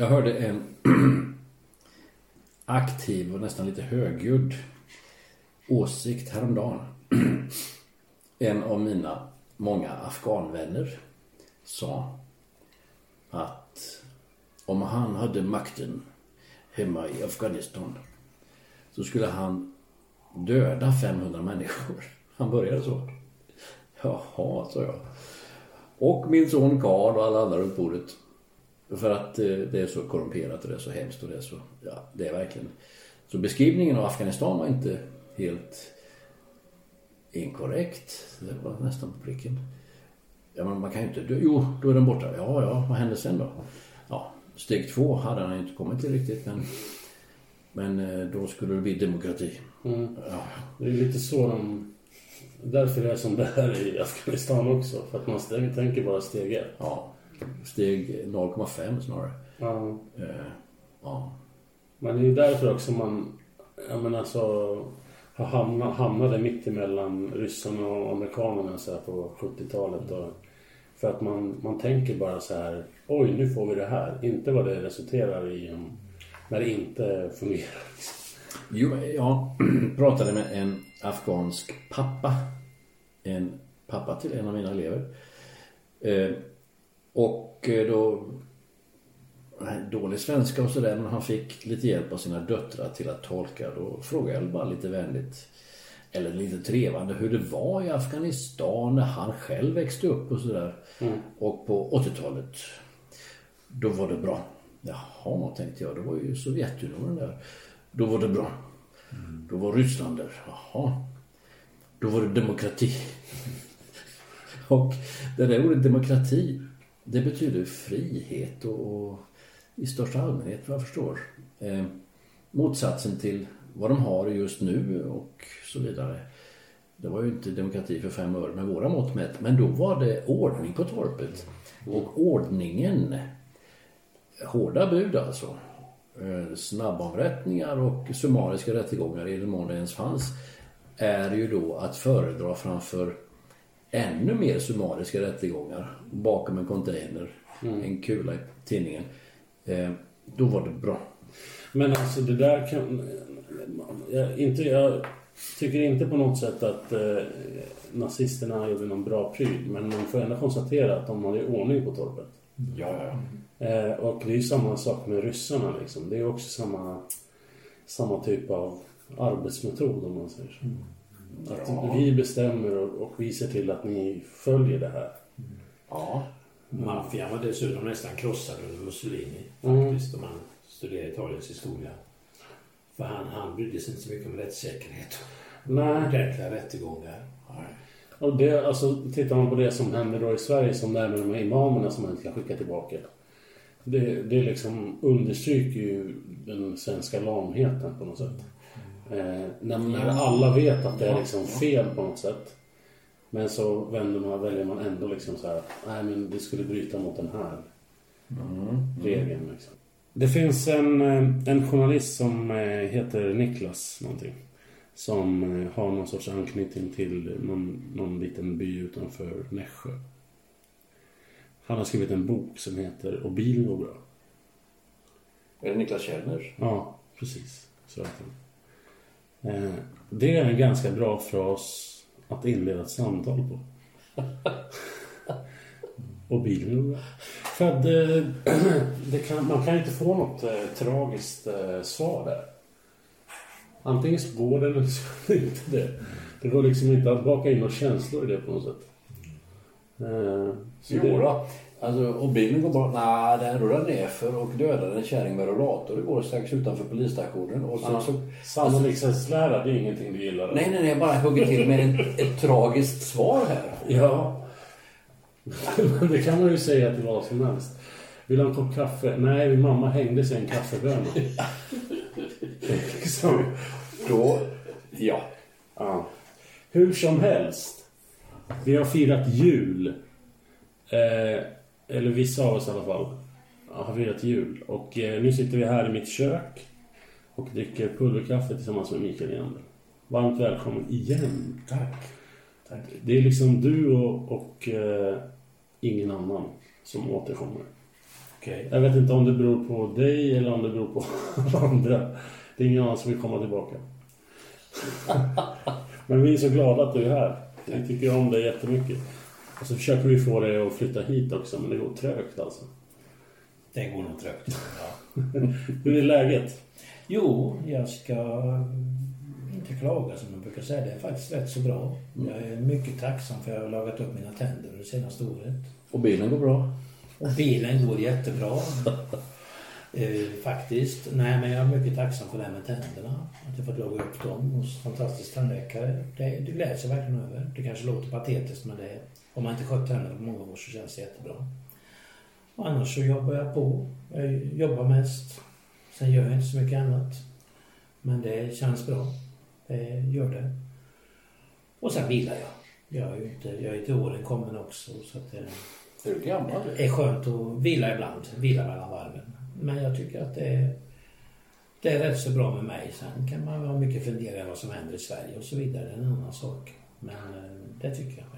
Jag hörde en aktiv och nästan lite högljudd åsikt häromdagen. En av mina många afghanvänner sa att om han hade makten hemma i Afghanistan så skulle han döda 500 människor. Han började så. Jaha, sa jag. Och min son Karl och alla andra runt bordet. För att eh, det är så korrumperat och det är så hemskt och det är så, ja, det är verkligen. Så beskrivningen av Afghanistan var inte helt inkorrekt. Det var nästan på pricken. Ja, men man kan ju inte. Jo, då är den borta. Ja, ja, vad hände sen då? Ja, steg två hade han inte kommit till riktigt, men, men eh, då skulle det bli demokrati. Mm. Ja, Det är lite så de... Därför är det som det är i Afghanistan också. För att man tänker bara steg ett. ja steg 0,5 snarare. Ja. Eh, ja. Men det är ju därför också man... Jag menar så... Har hamnat, hamnade mitt emellan ryssarna och amerikanerna så på 70-talet. Och, för att man, man tänker bara så här... Oj, nu får vi det här. Inte vad det resulterar i när det inte fungerar. Jo, jag pratade med en afghansk pappa. En pappa till en av mina elever. Och eh, då... Dålig svenska och sådär, men han fick lite hjälp av sina döttrar till att tolka. Då frågade jag bara lite vänligt, eller lite trevande, hur det var i Afghanistan när han själv växte upp och sådär. Och på 80-talet, då var det bra. Jaha, tänkte jag, det var ju Sovjetunionen där. Då var det bra. Då var Ryssland där. Jaha. Då var det demokrati. Och det där ordet demokrati, det betyder frihet och, och i största allmänhet vad jag förstår. Eh, motsatsen till vad de har just nu och så vidare. Det var ju inte demokrati för fem öre med våra mått mätt, men då var det ordning på torpet. Och ordningen, hårda bud alltså. Eh, snabbavrättningar och summariska rättegångar i den mån det ens fanns är ju då att föredra framför ännu mer summariska rättegångar bakom en container, en kula i tidningen. Eh, då var det bra. Men alltså det där kan... Jag, inte, jag tycker inte på något sätt att eh, nazisterna gjorde någon bra pryd. Men man får ändå konstatera att de hade ordning på torpet. Ja, ja. Eh, och det är ju samma sak med ryssarna liksom. Det är också samma, samma typ av arbetsmetod om man säger så. Att vi bestämmer och, och vi ser till att ni följer det här. Ja. Maffian var dessutom nästan krossad under Mussolini Mm. faktiskt om man studerar Italiens historia. För han, han brydde sig inte så mycket om rättssäkerhet Nej, ordentliga rättegångar. och det, alltså tittar man på det som händer då i Sverige som det är med de här imamerna som man inte kan skicka tillbaka. Det, det liksom understryker ju den svenska lamheten på något sätt. Eh, när, när alla vet att det är liksom fel på något sätt. Men så vänder man, väljer man ändå liksom så här, nej men det skulle bryta mot den här regeln. Liksom. Det finns en, eh, en journalist som eh, heter Niklas någonting. Som eh, har någon sorts anknytning till någon, någon liten by utanför Nässjö. Han har skrivit en bok som heter Och bilen går bra. Är det Niklas Källner? Ja, precis. Så heter den. Eh, det är en ganska bra fras att inleda ett samtal på. Och bilen. För att eh, det kan, man kan inte få något eh, tragiskt eh, svar där. Antingen så går det eller så går det inte det. Det går liksom inte att baka in några känslor i det på något sätt. Eh, så Jo det- då. Alltså, och bilen går bort. Nej, den rullar nerför och dödar en kärring med rollator. Det går strax utanför polisstationen. Och Ja. så... Sannolikhetslära, det är ingenting du gillar? Nej, nej, nej. Jag bara hugger till med en, ett tragiskt svar här. Ja. det kan man ju säga till vad som helst. Vill du ha en kopp kaffe? Nej, min mamma hängde sig i en kaffeböna. liksom. Då... Ja. ja. Hur som helst. Vi har firat jul. Eh, eller vissa av oss i alla fall. Har firat jul. Och eh, nu sitter vi här i mitt kök. Och dricker pulverkaffe tillsammans med Mikael Leander. Varmt välkommen igen. Tack. Tack. Det är liksom du och, och eh, ingen annan som återkommer. Okej. Jag vet inte om det beror på dig eller om det beror på andra. Det är ingen annan som vill komma tillbaka. Men vi är så glada att du är här. Vi tycker om dig jättemycket. Och så försöker vi få dig att flytta hit också, men det går trögt alltså. Det går nog trögt. Ja. Hur är läget? Jo, jag ska inte klaga som man brukar säga. Det är faktiskt rätt så bra. Jag är mycket tacksam för att jag har lagat upp mina tänder det senaste året. Och bilen går bra. Och bilen går jättebra. Eh, faktiskt. Nej, men jag är mycket tacksam för det här med tänderna. Att jag fått laga upp dem hos fantastisk tandläkare. Det, det gläds jag verkligen över. Det kanske låter patetiskt men det, om man inte skött tänderna på många år så känns det jättebra. Och annars så jobbar jag på. Jag jobbar mest. Sen gör jag inte så mycket annat. Men det känns bra. Det gör det. Och sen vilar jag. Jag är ju inte, jag är till åren kommen också så att det Är du gammal? det är skönt att vila ibland, vila mellan varven. Men jag tycker att det är, det är rätt så bra med mig. Sen kan man ha mycket funderingar vad som händer i Sverige och så vidare. Det är en annan sak. Men eh, det tycker jag.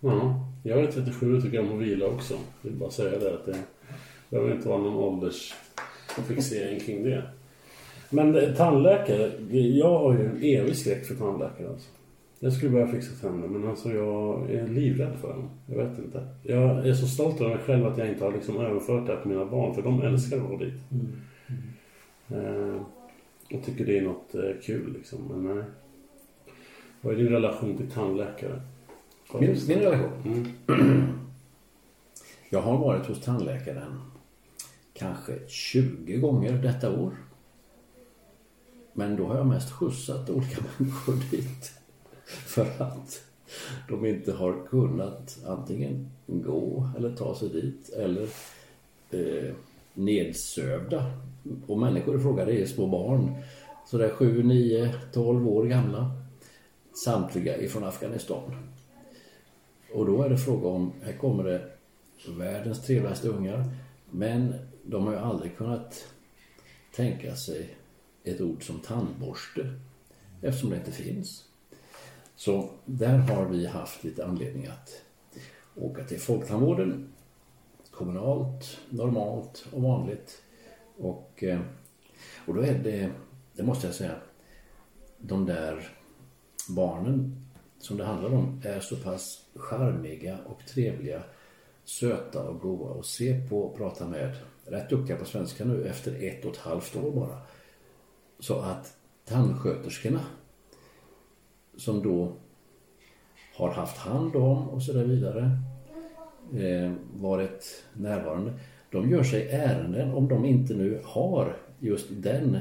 Ja, jag är 37 och tycker om att vila också. Jag vill bara säga det att det behöver inte vara någon åldersfixering kring det. Men eh, tandläkare, jag har ju en evig skräck för tandläkare alltså. Jag skulle börja fixa tänder men alltså jag är livrädd för dem. Jag vet inte. Jag är så stolt över mig själv att jag inte har liksom överfört det här på mina barn för de älskar att gå dit. Eh, och tycker det är något eh, kul liksom. Men nej. Vad är din relation till tandläkare? Min, min relation? Mm. Jag har varit hos tandläkaren kanske 20 gånger detta år. Men då har jag mest skjutsat olika människor dit. För att de inte har kunnat antingen gå eller ta sig dit eller eh, nedsövda. Och människor i fråga det är små barn. Sådär 7, 9, 12 år gamla. Samtliga ifrån Afghanistan. Och då är det fråga om, här kommer det världens trevligaste ungar. Men de har ju aldrig kunnat tänka sig ett ord som tandborste. Eftersom det inte finns. Så där har vi haft lite anledning att åka till Folktandvården. Kommunalt, normalt och vanligt. Och, eh, och då är det, det måste jag säga, de där barnen som det handlar om är så pass charmiga och trevliga, söta och goa att se på och prata med. Rätt duktiga på svenska nu efter ett och ett halvt år bara. Så att tandsköterskorna som då har haft hand om och så där vidare eh, varit närvarande. De gör sig ärenden om de inte nu har just den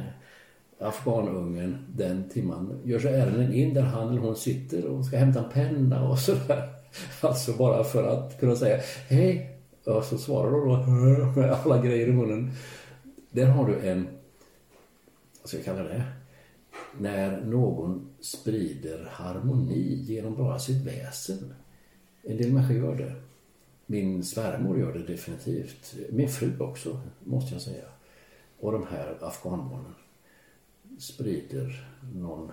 afghanungen den timman. Gör sig ärenden in där han eller hon sitter och ska hämta en penna och sådär. Alltså bara för att kunna säga hej. Och så svarar de då med alla grejer i munnen. Där har du en, vad ska jag kalla det? När någon sprider harmoni genom bara sitt väsen. En del människor gör det. Min svärmor gör det definitivt. Min fru också, måste jag säga. Och de här afghanbarnen sprider någon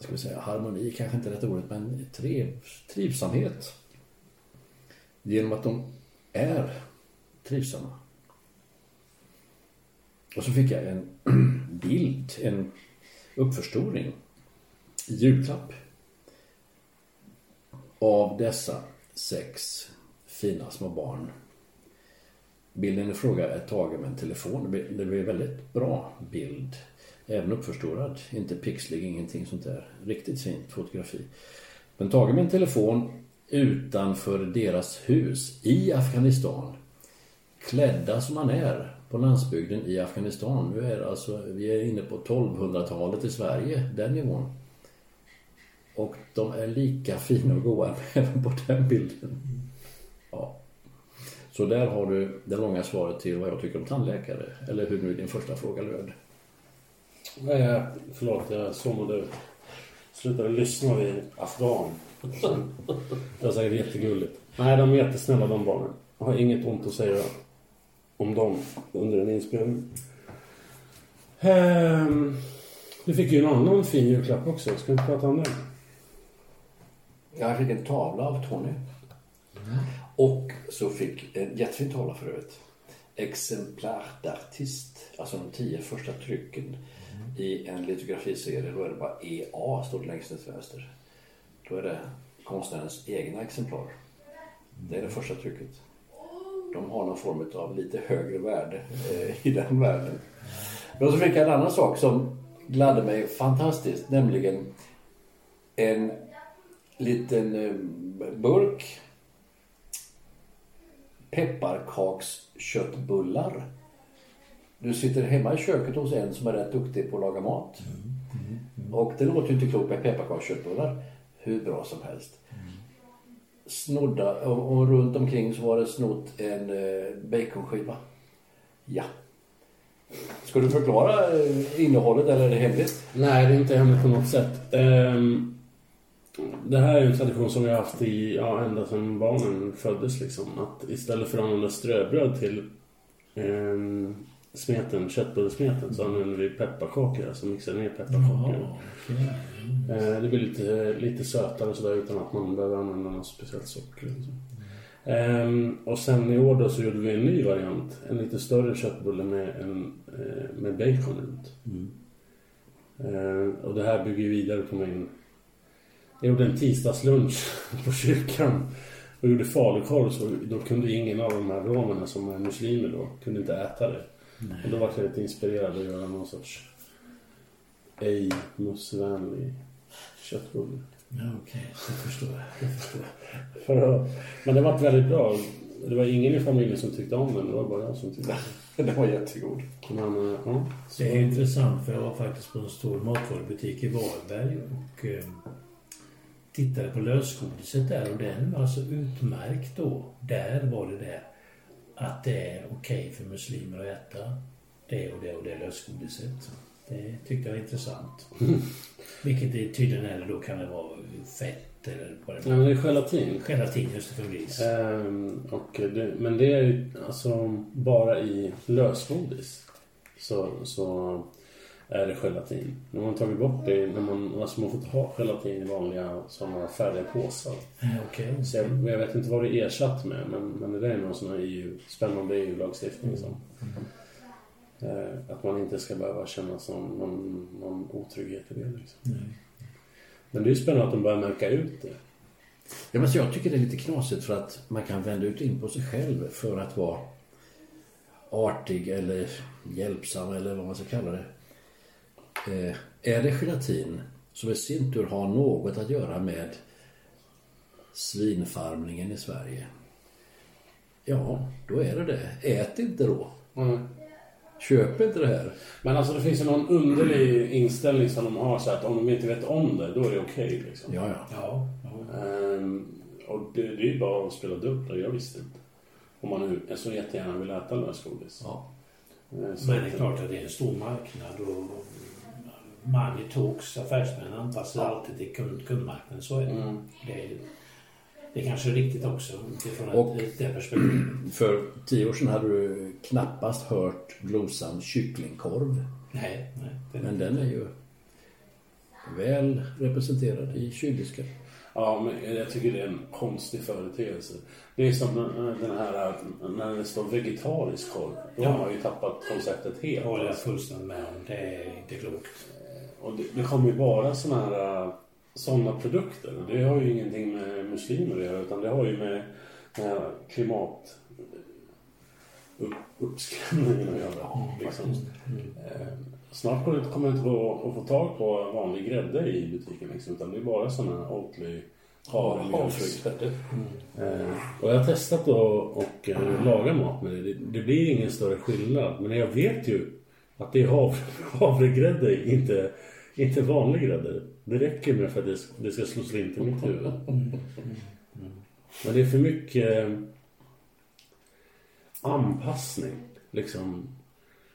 vad ska vi säga, harmoni kanske inte rätt ordet, men triv, trivsamhet. Genom att de är trivsamma. Och så fick jag en bild, en uppförstoring i julklapp av dessa sex fina små barn. Bilden i fråga är tagen med en telefon. Det blir, en väldigt bra bild. Även uppförstorad. Inte pixlig, ingenting sånt där. Riktigt fint fotografi. Men tagen med en telefon utanför deras hus i Afghanistan. Klädda som man är på landsbygden i Afghanistan. Nu är alltså, vi är inne på 1200-talet i Sverige, den nivån. Och de är lika fina och goa även på den bilden. Ja. Så där har du det långa svaret till vad jag tycker om tandläkare. Eller hur nu din första fråga löd. Eh, förlåt, jag ut. Slutade lyssna vid afghan. Det var säkert jättegulligt. Nej, de är jättesnälla de barnen. Jag har inget ont att säga om dem under en inspelning. Ehm, du fick ju en annan fin julklapp också. Ska vi prata om den? Jag fick en tavla av Tony. Och så fick eh, en jättefin tavla för övrigt. Exemplar d'artist. Alltså de tio första trycken i en litografiserie. Då är det bara EA står det längst till vänster. Då är det konstnärens egna exemplar. Det är det första trycket. De har någon form av lite högre värde eh, i den världen. Men så fick jag en annan sak som gladde mig fantastiskt. Nämligen en liten eh, burk pepparkaksköttbullar. Du sitter hemma i köket hos en som är rätt duktig på att laga mat. Och det låter ju inte klokt med pepparkaksköttbullar. Hur bra som helst. Snodda, och, och runt omkring så var det snott en eh, baconskiva. Ja. Ska du förklara eh, innehållet eller är det hemligt? Nej, det är inte hemligt på något sätt. Ehm, det här är ju en tradition som vi har haft i, ja, ända sedan barnen föddes liksom. Att istället för att använda ströbröd till ehm, smeten, köttbullesmeten så använder vi pepparkakor, alltså mixar ner pepparkakor. Eh, det blir lite, lite sötare sådär utan att man behöver använda något speciellt socker. Liksom. Ehm, och sen i år då så gjorde vi en ny variant. En lite större köttbulle med, en, eh, med bacon runt. Ehm, och det här bygger vidare på min... Jag gjorde en tisdagslunch på kyrkan och gjorde falukorv så då kunde ingen av de här romerna som är muslimer då, kunde inte äta det. Och då var jag lite inspirerad att göra någon sorts ej musvänlig köttbulle. Ja, okej. Jag förstår. Jag förstår. För men det var väldigt bra. Det var ingen i familjen som tyckte om den, det var bara jag som tyckte om den. Den var jättegod. Men, eh, ja. Så, Det är intressant för jag var faktiskt på en stor matvarubutik i Varberg och eh, tittade på lösgodiset där och den var alltså utmärkt då. Där var det det att det är okej för muslimer att äta det och det och det lösgodiset. Det tyckte jag var intressant. Vilket det tydligen är då kan det vara fett eller vad det ja, men det är gelatin. Gelatin just det, för gris. Ehm, och det, men det är ju alltså bara i lösgodis. Så, så är det gelatin. När man tagit bort det, när man, alltså man får inte ha gelatin i vanliga sådana färdiga påsar. Okej. Så jag, jag vet inte vad det är ersatt med men, men det där är någon sån här EU, spännande EU-lagstiftning som eh, att man inte ska behöva känna som någon, någon otrygghet i det liksom. Nej. Men det är ju spännande att de börjar märka ut det. Ja, men så jag tycker det är lite knasigt för att man kan vända ut in på sig själv för att vara artig eller hjälpsam eller vad man ska kalla det. Eh, är det gelatin som i sin tur har något att göra med svinfarmningen i Sverige? Ja, då är det det. Ät inte då. Köp inte det här. Men alltså det finns ju någon underlig inställning som de har så att om de inte vet om det, då är det okej liksom. Ja, ja. Ja. Ehm, och det, det är ju bara att spela dubbla, jag visste inte. Om man nu så jättegärna vill äta lösgodis. ja. Ehm, så Men det är klart att det är en stor marknad och money talks, affärsmän anpassar alltid till kund, kundmarknaden. Så är det. Mm. Det, är, det är kanske riktigt också utifrån Och- ett, det perspektivet. För tio år sedan hade du knappast hört glosan kycklingkorv. Nej, nej. Det, Men den är ju väl representerad i kyldisken. Ja, men jag tycker det är en konstig företeelse. Det är som den här, när det står vegetarisk korv. Då har man ju tappat konceptet helt. Det håller jag fullständigt med om. Det är inte klokt. Och det, det kommer ju bara såna här sådana produkter. Det har ju ingenting med muslimer att göra utan det har ju med den här klimat upp, uppskrämningen att göra. Ja, liksom. Mm. Eh, Snart kommer det inte- gå att få tag på vanlig grädde i butiken liksom, utan det är bara sådana här Oatly havremjölks... Havregrädde. Eh, och jag har testat då och eh, laga mat med det. det. Det blir ingen större skillnad. Men jag vet ju att det är hav, havregrädde inte, inte vanlig grädde. Det räcker med för att det, ska slå slint i mitt huvud. Men det är för mycket eh, anpassning. Liksom.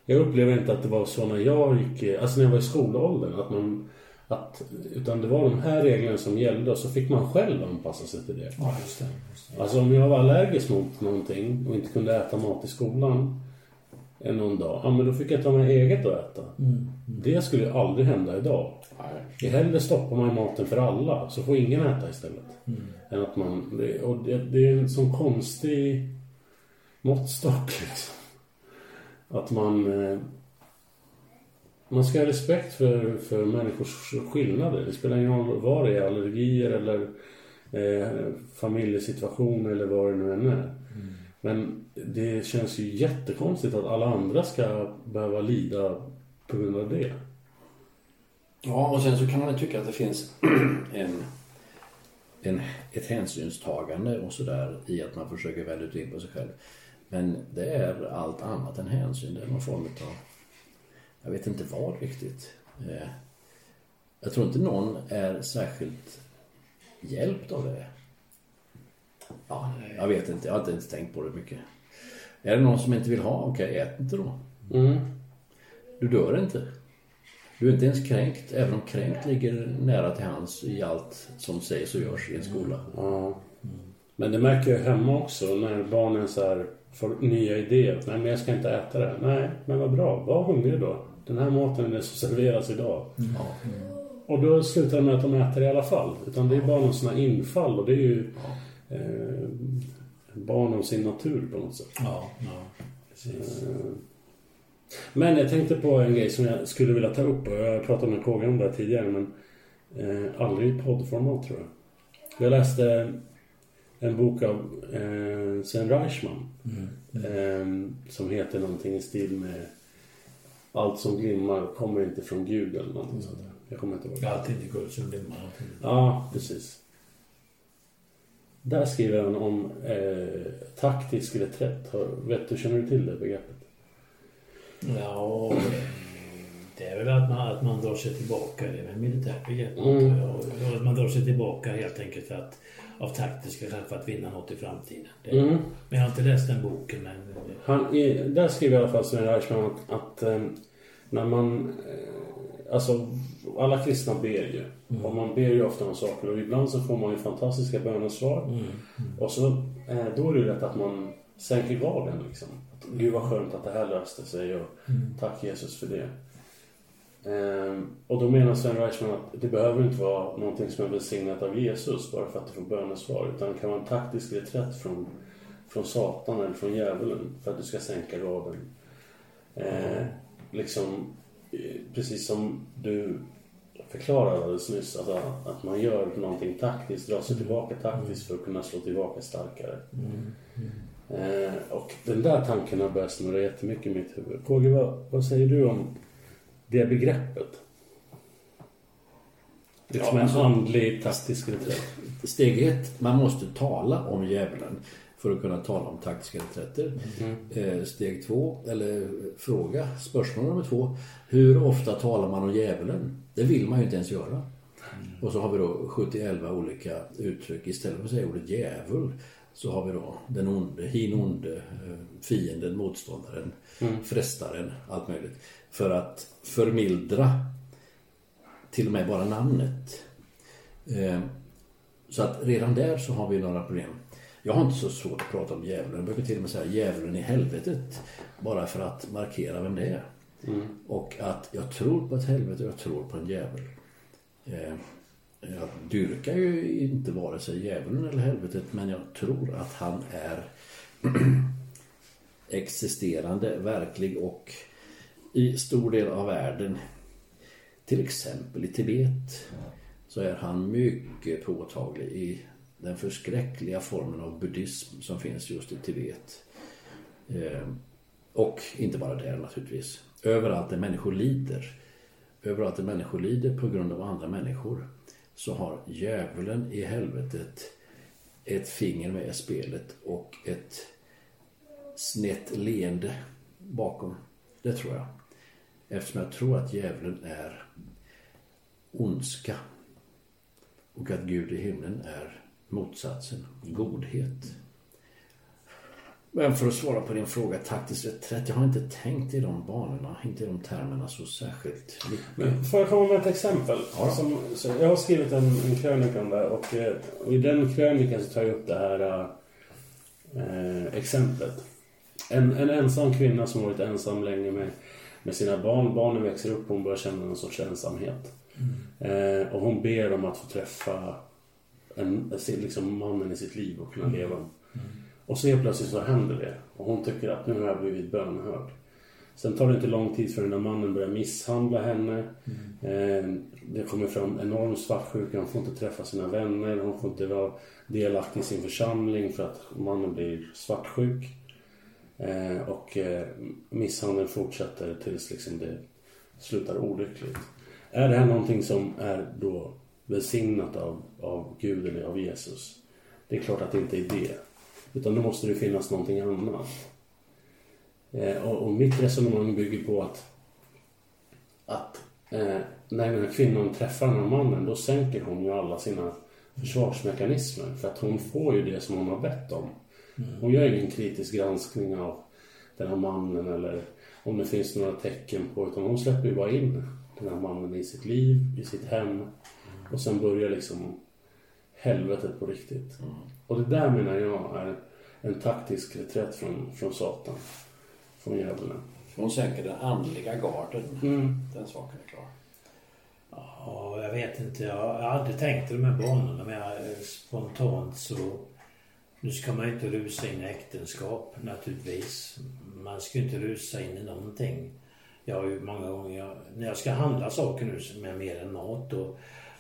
Jag upplever inte att det var så när jag gick, eh, alltså när jag var i skolåldern. Att man, att, utan det var de här reglerna som gällde och så fick man själv anpassa sig till det. Ja, just det. Just det. Alltså om jag var allergisk mot någonting och inte kunde äta mat i skolan en någon dag, ja men då fick jag ta mig eget att äta. Det skulle aldrig hända idag. I hellre stoppar man maten för alla så får ingen äta istället. Än att man, det, och det, det är en sån konstig måttstock liksom. Att man eh, man ska ha respekt för, för människors skillnader. Det spelar ingen roll vad det är, allergier eller eh, familjesituation eller vad det nu än är. Men det känns ju jättekonstigt att alla andra ska behöva lida på grund av det. Ja, och sen så kan man ju tycka att det finns en, en, ett hänsynstagande och sådär i att man försöker välja ut in på sig själv. Men det är allt annat än hänsyn. Det är någon form av, jag vet inte vad riktigt. Eh, Jag tror inte någon är särskilt hjälpt av det. Ja, jag vet inte. Jag har inte ens tänkt på det mycket. Är det någon som inte vill ha? Okej, ät inte då. Mm. Du dör inte. Du är inte ens kränkt, även om kränkt ligger nära till hands i allt som sägs och görs i en skola. Ja. Men det märker jag hemma också när barnen så här får nya idéer. Nej, men jag ska inte äta det. Nej, men vad bra. Var hungrig då. Den här maten är det som serveras idag. Ja. Och då slutar det med att de äter i alla fall. Utan det är bara någon sån infall och det är ju eh, barn om sin natur på något sätt. Ja, ja. Precis. Eh, Men jag tänkte på en grej som jag skulle vilja ta upp. och Jag pratade med KG om det tidigare men eh, aldrig i poddformat tror jag. Jag läste en bok av eh, Sven Reichman. Eh, som heter någonting i stil med Allt som glimmar kommer inte från Gud eller någonting sånt där. Jag kommer inte ihåg. Alltid inte guld som glimmar. Ja, precis. Där skriver han om eh, taktisk reträtt. Har- Vet du, känner du till det begreppet? Ja, det är väl att man, att man drar sig tillbaka. Det är väl militärt begrepp. Mm. Och att man drar sig tillbaka helt enkelt för att, av taktiska skäl för att vinna något i framtiden. Det, Mm. Men jag har inte läst den boken. Men, Han, i, där skriver i alla fall Sven Reichman att, att eh, när man... Eh, alltså, alla kristna ber ju. Och man ber ju ofta om saker och ibland så får man ju fantastiska bönesvar. Och så, eh, då är det ju lätt att man sänker garden liksom. Gud vad skönt att det här löste sig och tack Jesus för det. Ehm, och då menar Sven Reichman att det behöver inte vara någonting som är välsignat av Jesus bara för att du får bönesvar. Utan det kan vara en taktisk reträtt från, från Satan eller från djävulen för att du ska sänka garden. Eh, liksom, eh, precis som du förklarade alldeles nyss. Alltså, att man gör någonting taktiskt, drar sig tillbaka taktiskt för att kunna slå tillbaka starkare. Eh, och den där tanken har börjat snurra jättemycket i mitt huvud. KG, vad, vad säger du om det begreppet? Liksom Ja, en alltså- andlig taktisk reträtt. Steg ett, man måste tala om djävulen för att kunna tala om taktiska reträtter. Eh, Steg två, eller fråga, spörsmål nummer två. Hur ofta talar man om djävulen? Det vill man ju inte ens göra. Och så har vi då 70-11 olika uttryck. Istället för att säga ordet djävul så har vi då den onde, hin onde, eh, fienden, motståndaren, frestaren, allt möjligt. För att förmildra till och med bara namnet. Eh, Så att redan där så har vi några problem. Jag har inte så svårt att prata om djävulen. Jag brukar till och med säga djävulen i helvetet. Bara för att markera vem det är. Och att jag tror på ett helvete och jag tror på en djävul. Jag dyrkar ju inte vare sig djävulen eller helvetet men jag tror att han är existerande, verklig och i stor del av världen till exempel i Tibet så är han mycket påtaglig i den förskräckliga formen av buddhism som finns just i Tibet. Ehm, och inte bara där naturligtvis. Överallt där människor lider. Överallt där människor lider på grund av andra människor så har djävulen i helvetet ett finger med i spelet och ett snett leende bakom. Det tror jag. Eftersom jag tror att djävulen är ondska och att Gud i himlen är motsatsen, godhet. Men för att svara på din fråga, taktisk reträtt. Jag har inte tänkt i de banorna, inte i de termerna så särskilt mycket. Men får jag komma med ett exempel? Ja. Som, jag har skrivit en, en krönika om det och, eh, och i den krönikan så tar jag upp det här eh, exemplet. En, en ensam kvinna som varit ensam länge med, med sina barn. Barnen växer upp och hon börjar känna någon sorts ensamhet. Eh, och hon ber om att få träffa en, liksom mannen i sitt liv och kunna leva. Och så helt plötsligt så händer det. Och hon tycker att nu har jag blivit bönhörd. Sen tar det inte lång tid förrän den mannen börjar misshandla henne. Eh, det kommer fram enorm svartsjuka. Hon får inte träffa sina vänner. Hon får inte vara delaktig i sin församling för att mannen blir svartsjuk. Eh, och eh, misshandeln fortsätter tills liksom det slutar olyckligt. Är det här någonting som är då välsignat av, av Gud eller av Jesus? Det är klart att det inte är det. Utan då måste det finnas någonting annat. Eh, och, och mitt resonemang bygger på att, att eh, när den här kvinnan träffar den här mannen då sänker hon ju alla sina försvarsmekanismer. För att hon får ju det som hon har bett om. Hon gör ingen kritisk granskning av den här mannen eller om det finns några tecken på utan hon släpper ju bara in den här mannen i sitt liv, i sitt hem och sen börjar liksom helvetet på riktigt. Och det där menar jag är en taktisk reträtt från, från Satan, från djävulen. Hon sänker den andliga garden. Mm. Den saken är klar. Ja, jag vet inte. Jag har aldrig tänkt i de här banorna men jag, spontant så... Nu ska man ju inte rusa in i äktenskap naturligtvis. Man ska ju inte rusa in i någonting. Jag har ju många gånger, jag, när jag ska handla saker nu som är mer än mat då,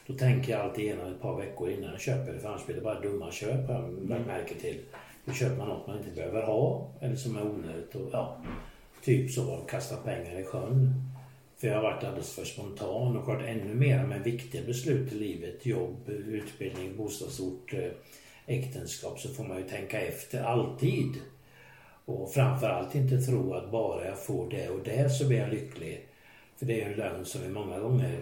då tänker jag alltid igenom ett par veckor innan jag köper det för annars blir det bara dumma köp har jag lagt märke till. Då köper man något man inte behöver ha eller som är onödigt och ja, typ så, kasta pengar i sjön. För jag har varit alldeles för spontan och varit ännu mer med viktiga beslut i livet. Jobb, utbildning, bostadsort, eh, äktenskap. Så får man ju tänka efter alltid. Och framförallt inte tro att bara jag får det och det så blir jag lycklig. För det är ju en lögn som vi många gånger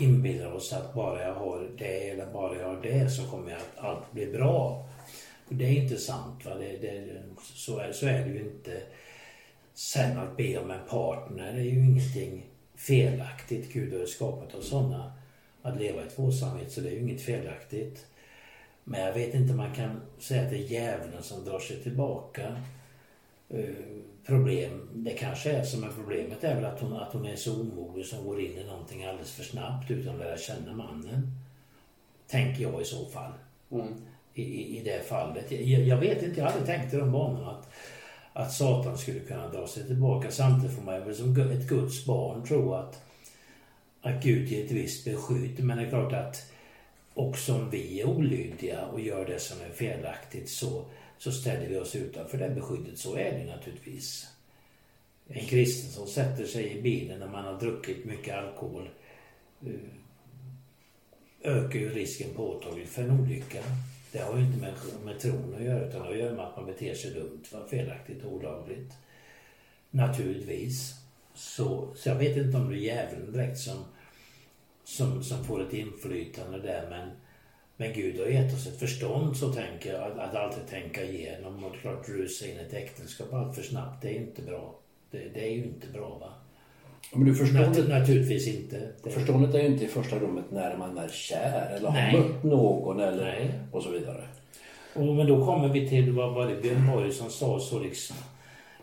inbillar oss att bara jag har det eller bara jag har det så kommer jag att allt bli bra. Och det är inte sant. Va? Det, det, så, är, så är det ju inte. Sen att be om en partner är ju ingenting felaktigt. Gud har ju skapat oss sådana att leva i tvåsamhet så det är ju inget felaktigt. Men jag vet inte om man kan säga att det är djävulen som drar sig tillbaka. Eh, Problem, det kanske är som är problemet är väl att hon, att hon är så omogen som går in i någonting alldeles för snabbt utan att lära känna mannen. Tänker jag i så fall. I, i, I det fallet. Jag, jag vet inte, jag hade tänkt i de banorna att, att Satan skulle kunna dra sig tillbaka. Samtidigt får man väl som ett Guds barn tro att, att Gud ger ett visst beskydd. Men det är klart att också om vi är olydiga och gör det som är felaktigt så, så ställer vi oss utanför det beskyddet. Så är det naturligtvis. En kristen som sätter sig i bilen när man har druckit mycket alkohol eh, ökar ju risken påtagligt för en olycka. Det har ju inte med, med tron att göra utan det har att göra med att man beter sig dumt, felaktigt och olagligt. Naturligtvis. Så, så jag vet inte om det är djävulen direkt som, som, som får ett inflytande där men, men Gud har gett oss ett förstånd så tänker jag, att, att alltid tänka igenom och klart rusa in i ett äktenskap allt för snabbt, det är inte bra. Det, det är ju inte bra va. Men du, förståndet, naturligtvis inte. Det, förståndet är ju inte i första rummet när man är kär eller har Nej. mött någon eller Nej. och så vidare. Och, men då kommer vi till vad var det Björn Borg som sa så liksom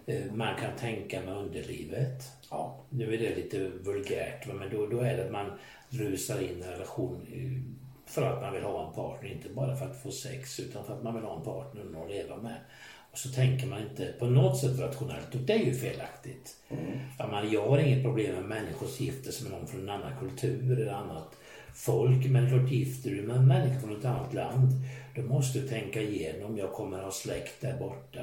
Eh, Man kan tänka med underlivet. Ja. Nu är det lite vulgärt, va, men då, då är det att man rusar in i en relation eh, för att man vill ha en partner, inte bara för att få sex utan för att man vill ha en partner att leva med. Och så tänker man inte på något sätt rationellt och det är ju felaktigt. Ja, man, jag har inget problem med människor som gifter sig med någon från en annan kultur eller annat folk. Men klart gifter du med en människa från ett annat land då måste du tänka igenom, jag kommer ha släkt där borta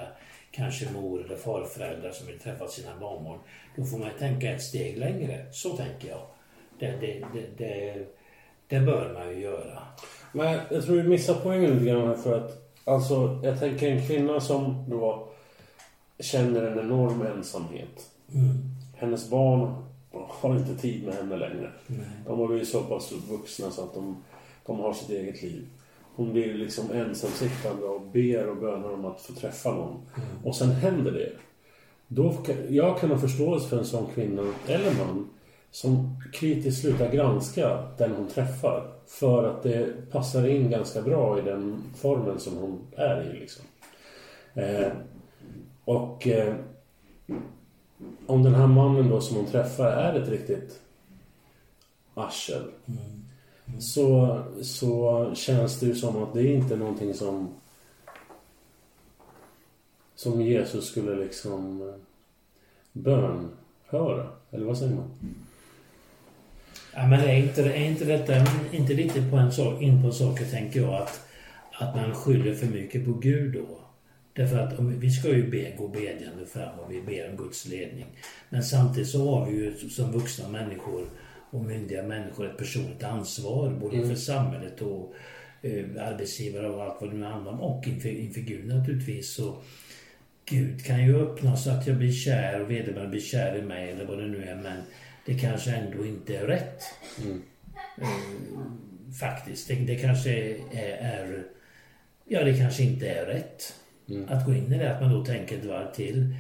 kanske mor eller farföräldrar som vill träffa sina barnbarn. Då får man tänka ett steg längre. Så tänker jag. Det, det, det, det, det bör man ju göra. Men jag tror vi missar poängen lite grann här för att Alltså, jag tänker en kvinna som då känner en enorm ensamhet. Hennes barn har inte tid med henne längre. De har blivit så pass vuxna så att de, de har sitt eget liv. Hon blir liksom ensamsittande och ber och bönar om att få träffa någon. Och sen händer det. Då kan, jag kan ha förståelse för en sån kvinna eller man som kritiskt slutar granska den hon träffar. För att det passar in ganska bra i den formen som hon är i. Liksom. Eh, och eh, om den här mannen då som hon träffar är ett riktigt arsel. Så, så känns det ju som att det är inte någonting som som Jesus skulle liksom eh, bönhöra. Eller vad säger man? Ja, men är inte, är inte detta inte lite på en sak, in på en sak, tänker jag, att, att man skyller för mycket på Gud då? Därför att om, vi ska ju be, gå bedjande fram och vi ber om Guds ledning. Men samtidigt så har vi ju som vuxna människor och myndiga människor ett personligt ansvar både inför samhället och eh, arbetsgivare och allt vad det nu handlar om och inför, inför Gud naturligtvis. Så Gud kan ju öppna så att jag blir kär och vederbörande blir kär i mig eller vad det nu är men det kanske ändå inte är rätt. Eh, faktiskt. Det, det kanske är, är Ja, det kanske inte är rätt att gå in i det. Att man då tänker ett varv till.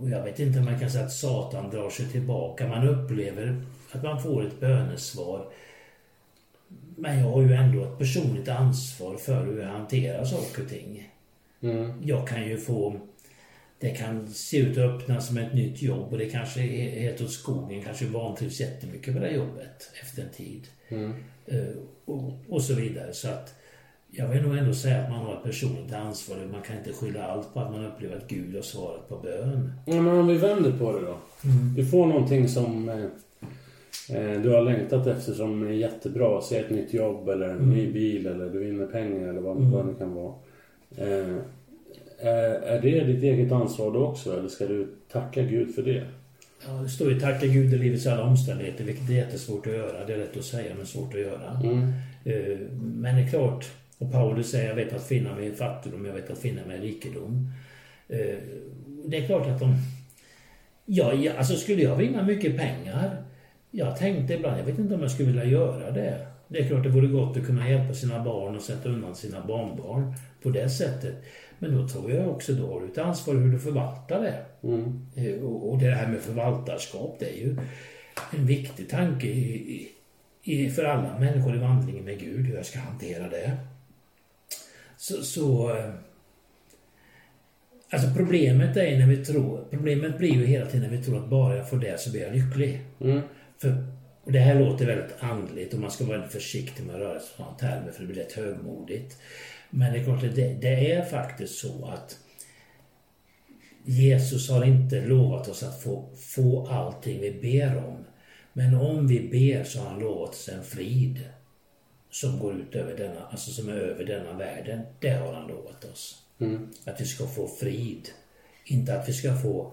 Och jag vet inte om man kan säga att Satan drar sig tillbaka. Man upplever att man får ett bönesvar. Men jag har ju ändå ett personligt ansvar för hur jag hanterar saker och ting. Jag kan ju få... Det kan se ut att öppna som ett nytt jobb och det kanske är helt åt skogen. Kanske vantrivs jättemycket med det jobbet efter en tid. Eh, och, och så vidare. Så att jag vill nog ändå säga att man har ett personligt ansvar. Man kan inte skylla allt på att man upplever att Gud har svarat på bön. Ja, men om vi vänder på det då. Du får någonting som eh, eh, du har längtat efter som är jättebra. Säg ett nytt jobb eller en ny bil eller du vinner pengar eller vad, vad det kan vara. Eh, är, är det ditt eget ansvar då också eller ska du tacka Gud för det? Ja, det står ju tacka Gud i livets alla omständigheter, vilket är jättesvårt att göra. Det är lätt att säga, men svårt att göra. Eh, Men det är klart, och Paulus säger jag vet att finna mig i fattigdom, jag vet att finna mig i rikedom. Eh, Det är klart att de... Ja, ja, alltså skulle jag vinna mycket pengar? Jag tänkte ibland, jag vet inte om jag skulle vilja göra det. Det är klart det vore gott att kunna hjälpa sina barn och sätta undan sina barnbarn på det sättet. Men då tror jag också då har du ett ansvar hur du förvaltar det. Eh, Och och det här med förvaltarskap, det är ju en viktig tanke i, i, för alla människor i vandringen med Gud, hur jag ska hantera det. Så, så eh, Alltså problemet är när vi tror, problemet blir ju hela tiden när vi tror att bara jag får det så blir jag lycklig. För, och det här låter väldigt andligt och man ska vara väldigt försiktig med att röra sig i sådana termer för det blir lätt högmodigt. Men det är klart det, det är faktiskt så att Jesus har inte lovat oss att få, få allting vi ber om. Men om vi ber så har han lovat oss en frid som går ut över denna, alltså som är över denna världen. Det har han lovat oss. Att vi ska få frid. Inte att vi ska få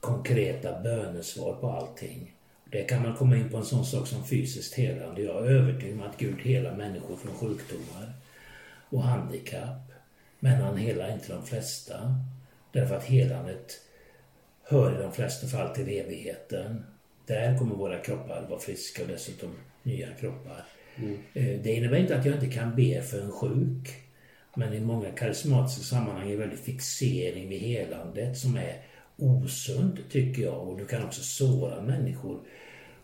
konkreta bönesvar på allting. Det kan man komma in på en sån sak som fysiskt helande. Jag är övertygad om att Gud helar människor från sjukdomar och handikapp. Men han helar inte de flesta. Därför att helandet hör i de flesta fall till evigheten. Där kommer våra kroppar vara friska och dessutom nya kroppar. Eh, Det innebär inte att jag inte kan be för en sjuk. Men i många karismatiska sammanhang är väldigt fixering vid helandet som är osund tycker jag. Och du kan också såra människor.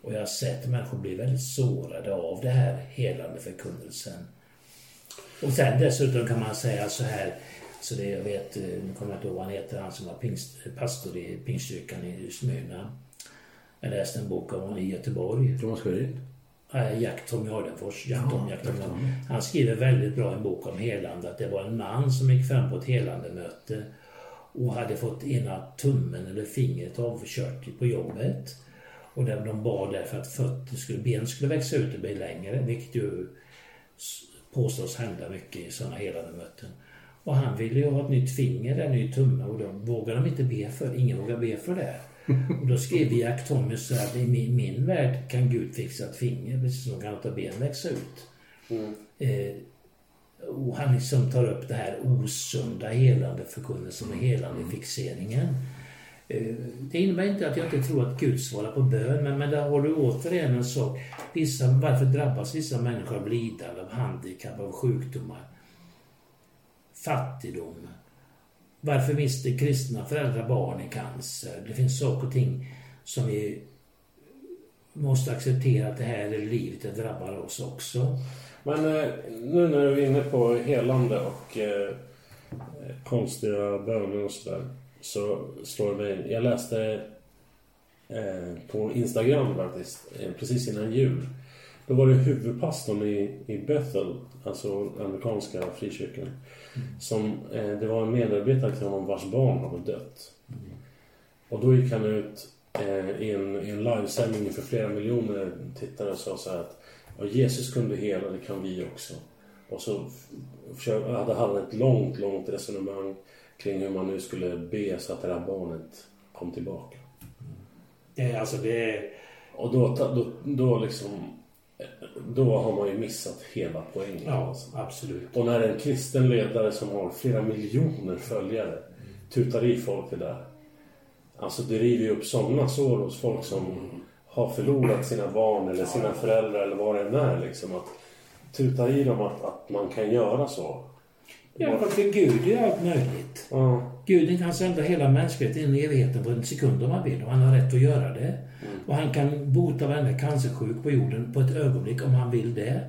Och jag har sett människor bli väldigt sårade av det här helande förkunnelsen. Och sen dessutom kan man säga så här Så det jag vet, eh, nu kommer jag inte ihåg vad han heter, han som var pingst, pastor i Pingstkyrkan i Smyrna. Jag läste en bok om honom i Göteborg. Thomas Sjödin? Jack Tommy Ardenfors. Jack Ja, Tom, Jack Tom. Han skriver väldigt bra en bok om helande. Att det var en man som gick fram på ett helandemöte och hade fått ena tummen eller fingret avkört på jobbet. Och där de bad därför att fötter skulle, ben skulle växa ut och bli längre, vilket ju påstås hända mycket i sådana helandemöten. Och han ville ju ha ett nytt finger, en ny tumme och då vågade de inte be för, ingen vågar be för det. Och då skrev Jack så att i min, min värld kan Gud fixa ett finger precis som kan låta ben växa ut. Eh, och han liksom tar upp det här osunda helande förkunnelsen och helande fixeringen. Eh, det innebär inte att jag inte tror att Gud svarar på bön, men, men där har du återigen en sak. Vissa, varför drabbas vissa människor av lidande, av handikapp, av sjukdomar? Fattigdom. Varför mister kristna föräldrar barn i cancer? Det finns saker och ting som vi måste acceptera att det här är livet, det drabbar oss också. Men eh, nu när du är inne på helande och eh, konstiga böner och sådär. Så slår det mig. Jag läste eh, på Instagram faktiskt, eh, precis innan jul. Då var det huvudpastorn i, i Bethel, alltså amerikanska frikyrkan. Som, eh, det var en medarbetare till honom vars barn hade dött. Och då gick han ut eh, i en, i en livesändning inför flera miljoner tittare och sa så här att ja, Jesus kunde hela, det kan vi också. Och så hade han ett långt, långt resonemang kring hur man nu skulle be så att det här barnet kom tillbaka. Är alltså det Och då, då, då liksom, eh, då har man ju missat hela poängen. ja, alltså. absolut. Och när en kristen ledare som har flera miljoner följare tutar i folk det där. Alltså det river ju upp sådana sår hos folk som har förlorat sina barn eller sina föräldrar eller vad det än är. Liksom, att tuta i dem att, att man kan göra så. Ja, för Gud är allt möjligt. Ja. Gud kan sända hela mänskligheten in i evigheten på en sekund om han vill och han har rätt att göra det. Och han kan bota varenda cancersjuk på jorden på ett ögonblick om han vill det.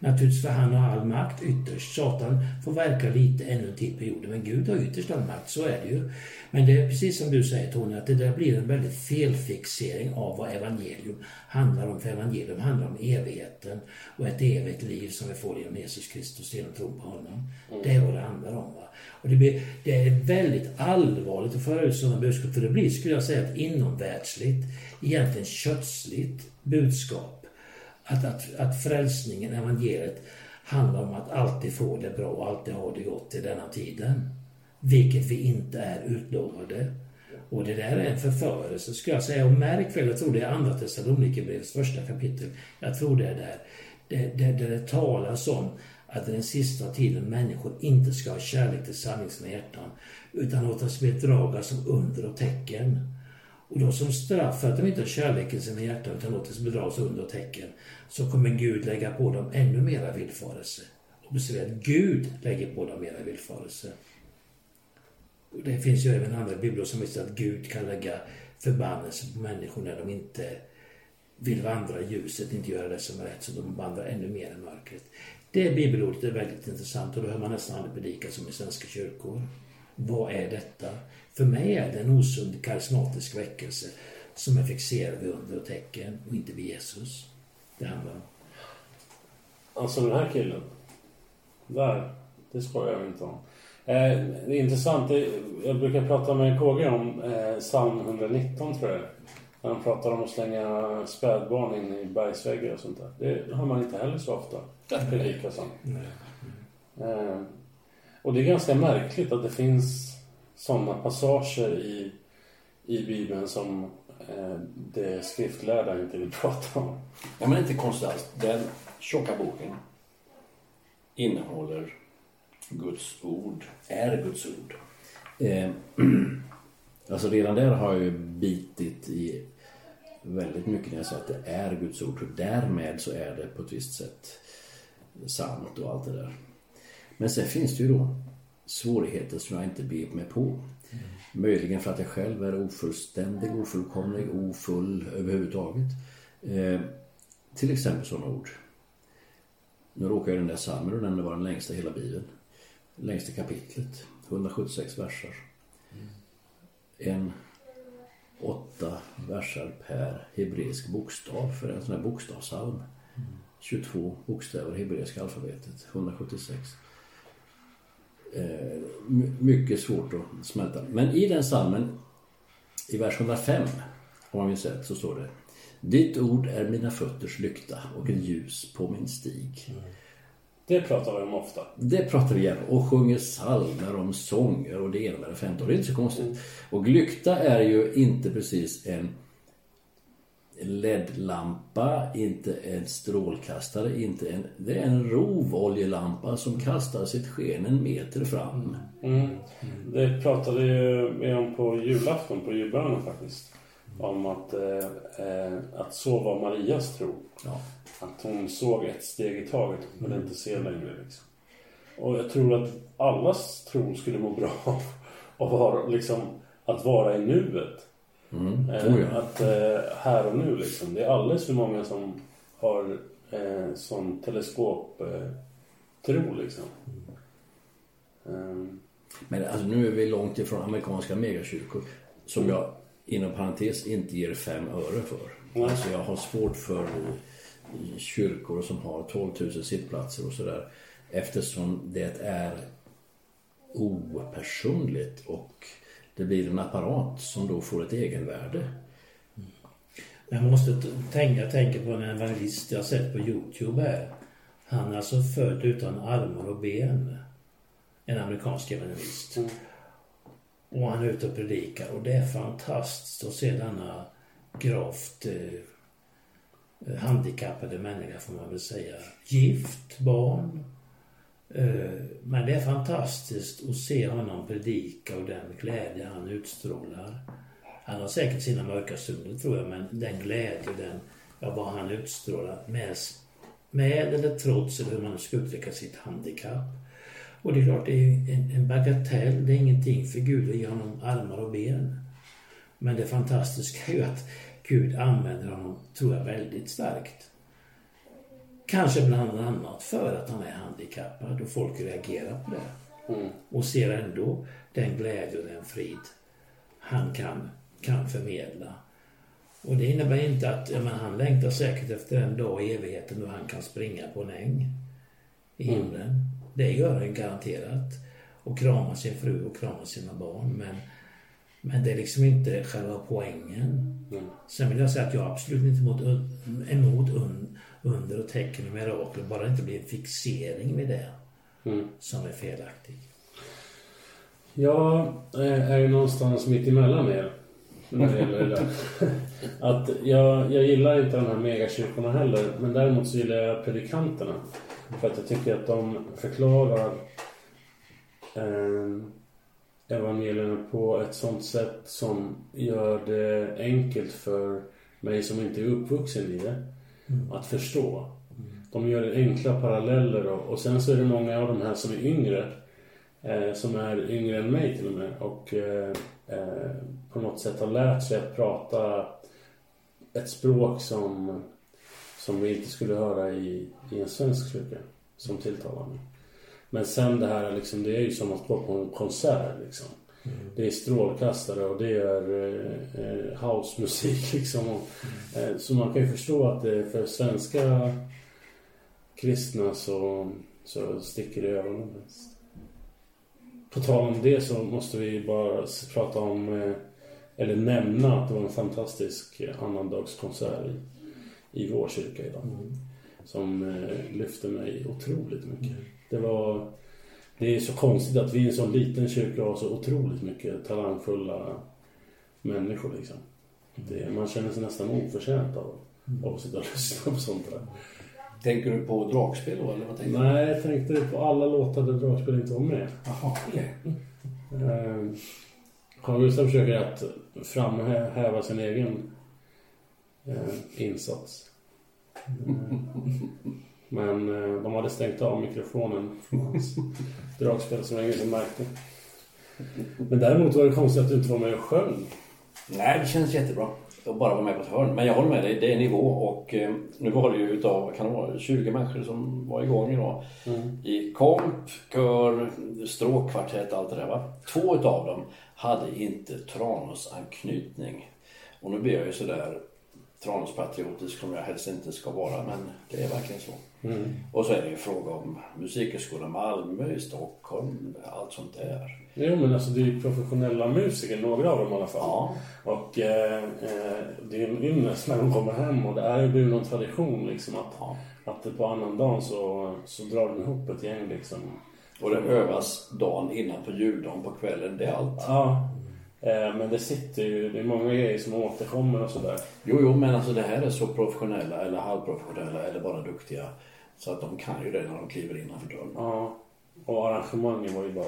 Naturligtvis för han har all makt ytterst. Satan får verka lite ännu en tid på jorden men Gud har ytterst all makt, så är det ju. Men det är precis som du säger Tony, att det där blir en väldigt felfixering av vad evangelium handlar om. För evangelium handlar om evigheten och ett evigt liv som vi får genom Jesus Kristus genom tro på honom. Det är vad det handlar om. Va? Och det, blir, det är väldigt allvarligt att föra ut sådana budskap för det blir, skulle jag säga, ett inomvärldsligt, egentligen kötsligt budskap. Att, att, att frälsningen, evangeliet, handlar om att alltid få det bra och alltid ha det gott i denna tiden. Vilket vi inte är utlovade. Och det där är en förförelse skulle jag säga. Och märk väl, jag tror det är andra Thessalonikerbrevets första kapitel. Jag tror det är där. Det, det, där det talas om att i den sista tiden människor inte ska ha kärlek till sanning hjärtan. Utan låta sig bedragas som under och tecken. Och då som straff för att de inte har kärleken i sina hjärtan utan låter sig bedras under och tecken så kommer Gud lägga på dem ännu mera villfarelse. Observera att Gud lägger på dem mera villfarelse. Och Det finns ju även andra biblar som visar att Gud kan lägga förbannelse på människor när de inte vill vandra i ljuset, inte göra det som är rätt, så de vandrar ännu mer i mörkret. Det bibelordet är väldigt intressant och då hör man nästan aldrig predikas som i svenska kyrkor. Vad är detta? För mig är det en osund karismatisk väckelse som är fixerad vid under och tecken och inte vid Jesus. Det handlar om. Alltså den här killen. Där. Det skojar jag inte om. Eh, det är intressant. Jag brukar prata med KG om eh, psalm 119 tror jag. När han pratar om att slänga spädbarn in i bergsväggar och sånt där. Det har man inte heller så ofta predikas om. Eh, och det är ganska märkligt att det finns passager i, i Bibeln som eh, det skriftlärda inte vill prata om. Ja, men inte konstigt alls. Den tjocka boken innehåller Guds ord, är Guds ord. Eh, alltså redan där har jag ju bitit i väldigt mycket när jag säger att det är Guds ord. Och därmed så är det på ett visst sätt sant och allt det där. Men sen finns det ju då svårigheter som jag inte beger mig på. Möjligen för att jag själv är ofullständig, ofullkomlig, ofull överhuvudtaget. Eh, till exempel sådana ord. Nu råkar ju den där psalmen och den var den längsta i hela Bibeln. längsta kapitlet. 176 verser. En åtta verser per hebreisk bokstav för en sån här bokstavssalm. 22 bokstäver i hebreiska alfabetet. 176. Eh, my- mycket svårt att smälta. Men i den salmen, i vers 105, om man vill säga så står det Ditt ord är mina fötters lykta och ett ljus på min stig. Det pratar vi om ofta. Det pratar vi gärna och sjunger psalmer om sånger och det ena med det femte. Och det är inte så konstigt. Och lykta är ju inte precis en LED-lampa, inte en strålkastare, inte en... Det är en rovoljelampa som kastar sitt sken en meter fram. Mm. Det pratade ju vi om på julafton, på julbönen faktiskt. Om att, eh, eh, att så var Marias tro. Ja. Att hon såg ett steg i taget men inte se längre. Liksom. Och jag tror att allas tro skulle må bra av att liksom, att vara i nuet. Mm. Eh, Oh, ja. Att eh, här och nu liksom. Det är alldeles för många som har eh, sån teleskop eh, liksom. Ehm, Men alltså, nu är vi långt ifrån amerikanska megakyrkor som jag inom parentes inte ger fem öre för. Nej. Alltså jag har svårt för eh, kyrkor som har 12 000 sittplatser och sådär eftersom det är opersonligt och det blir en apparat som då får ett egenvärde. Men man måste tänka, jag tänker på en evangelist jag sett på Youtube här. Han är alltså född utan armar och ben. En amerikansk evangelist. Mm. Och han är ute och predikar och det är fantastiskt att se denna gravt eh, handikappade människa får man väl säga. Gift, barn. Eh, men det är fantastiskt att se honom predika och den glädje han utstrålar. Han har säkert sina mörka stunder tror jag, men den glädje, den, ja, vad han utstrålar med, med eller trots, eller hur man nu ska uttrycka sitt handikapp. Och det är klart, det är ju en, en bagatell, det är ingenting för Gud att ge honom armar och ben. Men det fantastiska är ju att Gud använder honom, tror jag, väldigt starkt. Kanske bland annat för att han är handikappad och folk reagerar på det. mm. Och ser ändå den glädje och den frid han kan, kan förmedla. Och det innebär inte att, ja, men han längtar säkert efter en dag i evigheten då han kan springa på en äng i himlen. Det gör han garanterat. Och krama sin fru och krama sina barn. Men, men det är liksom inte själva poängen. Mm. Sen vill jag säga att jag är absolut inte emot, emot under och tecken och mirakel. Bara det inte blir en fixering vid det Mm. som är felaktig. Jag eh, är ju någonstans mitt emellan er när det gäller det där. Att jag, jag gillar inte de här megakyrkorna heller, men däremot så gillar jag predikanterna. För att jag tycker att de förklarar eh, evangelierna på ett sånt sätt som gör det enkelt för mig som inte är uppvuxen i det att förstå. De gör enkla paralleller och, och sen så är det många av de här som är yngre eh, som är yngre än mig till och med och eh, eh, på något sätt har lärt sig att prata ett språk som, som vi inte skulle höra i, i en svensk kyrka som tilltalar mig. Men sen det här liksom, det är ju som att gå på en konsert liksom. Det är strålkastare och det är eh, housemusik liksom. Och, eh, så man kan ju förstå att det för svenska kristna så, så sticker det i ögonen. På tal om det så måste vi bara prata om, eh, eller nämna att det var en fantastisk annandagskonsert i, i vår kyrka idag. Som eh, lyfte mig otroligt mycket. Det var, det är så konstigt att vi i en sån liten kyrka har så otroligt mycket talangfulla människor liksom. Det, man känner sig nästan oförtjänt av, av att sitta och lyssna på sånt där. Tänker du på dragspel då, eller vad tänker du? Nej, jag tänkte på alla låtar där dragspel inte var med. Jaha, okej. Eh, Carl Gustaf försöker att framhäva sin egen eh, insats. Men eh, de hade stängt av mikrofonen från hans dragspel som jag inte märkte. Men däremot var det konstigt att du inte var med och sjöng. Nej, det känns jättebra. och bara vara med på ett hörn. Men jag håller med dig, det är nivå och eh, nu var det ju utav, kan det vara, 20 människor som var igång idag. I komp, kör, stråkkvartett, allt det där va. Två utav dem hade inte Tranås anknytning. Och nu blir jag ju sådär Tranåspatriotisk som jag helst inte ska vara men det är verkligen så. Och så är det ju fråga om Musikhögskolan Malmö, i Stockholm, allt sånt där. Jo men alltså det är ju professionella musiker, några av dem i alla fall. Ja. Och eh, eh, det är en ynnest när de kommer hem och det är ju någon tradition liksom att, Ja. att på annandagen så, så drar de ihop ett gäng liksom. Och det övas dagen innan på juldagen på kvällen, det är allt. Ja. Eh, men det sitter ju, det är många grejer som återkommer och sådär. Jo, jo, men alltså det här är så professionella eller halvprofessionella eller bara duktiga. Så att de kan ju det när de kliver innanför dörren. Ja. Och arrangemangen var ju bara...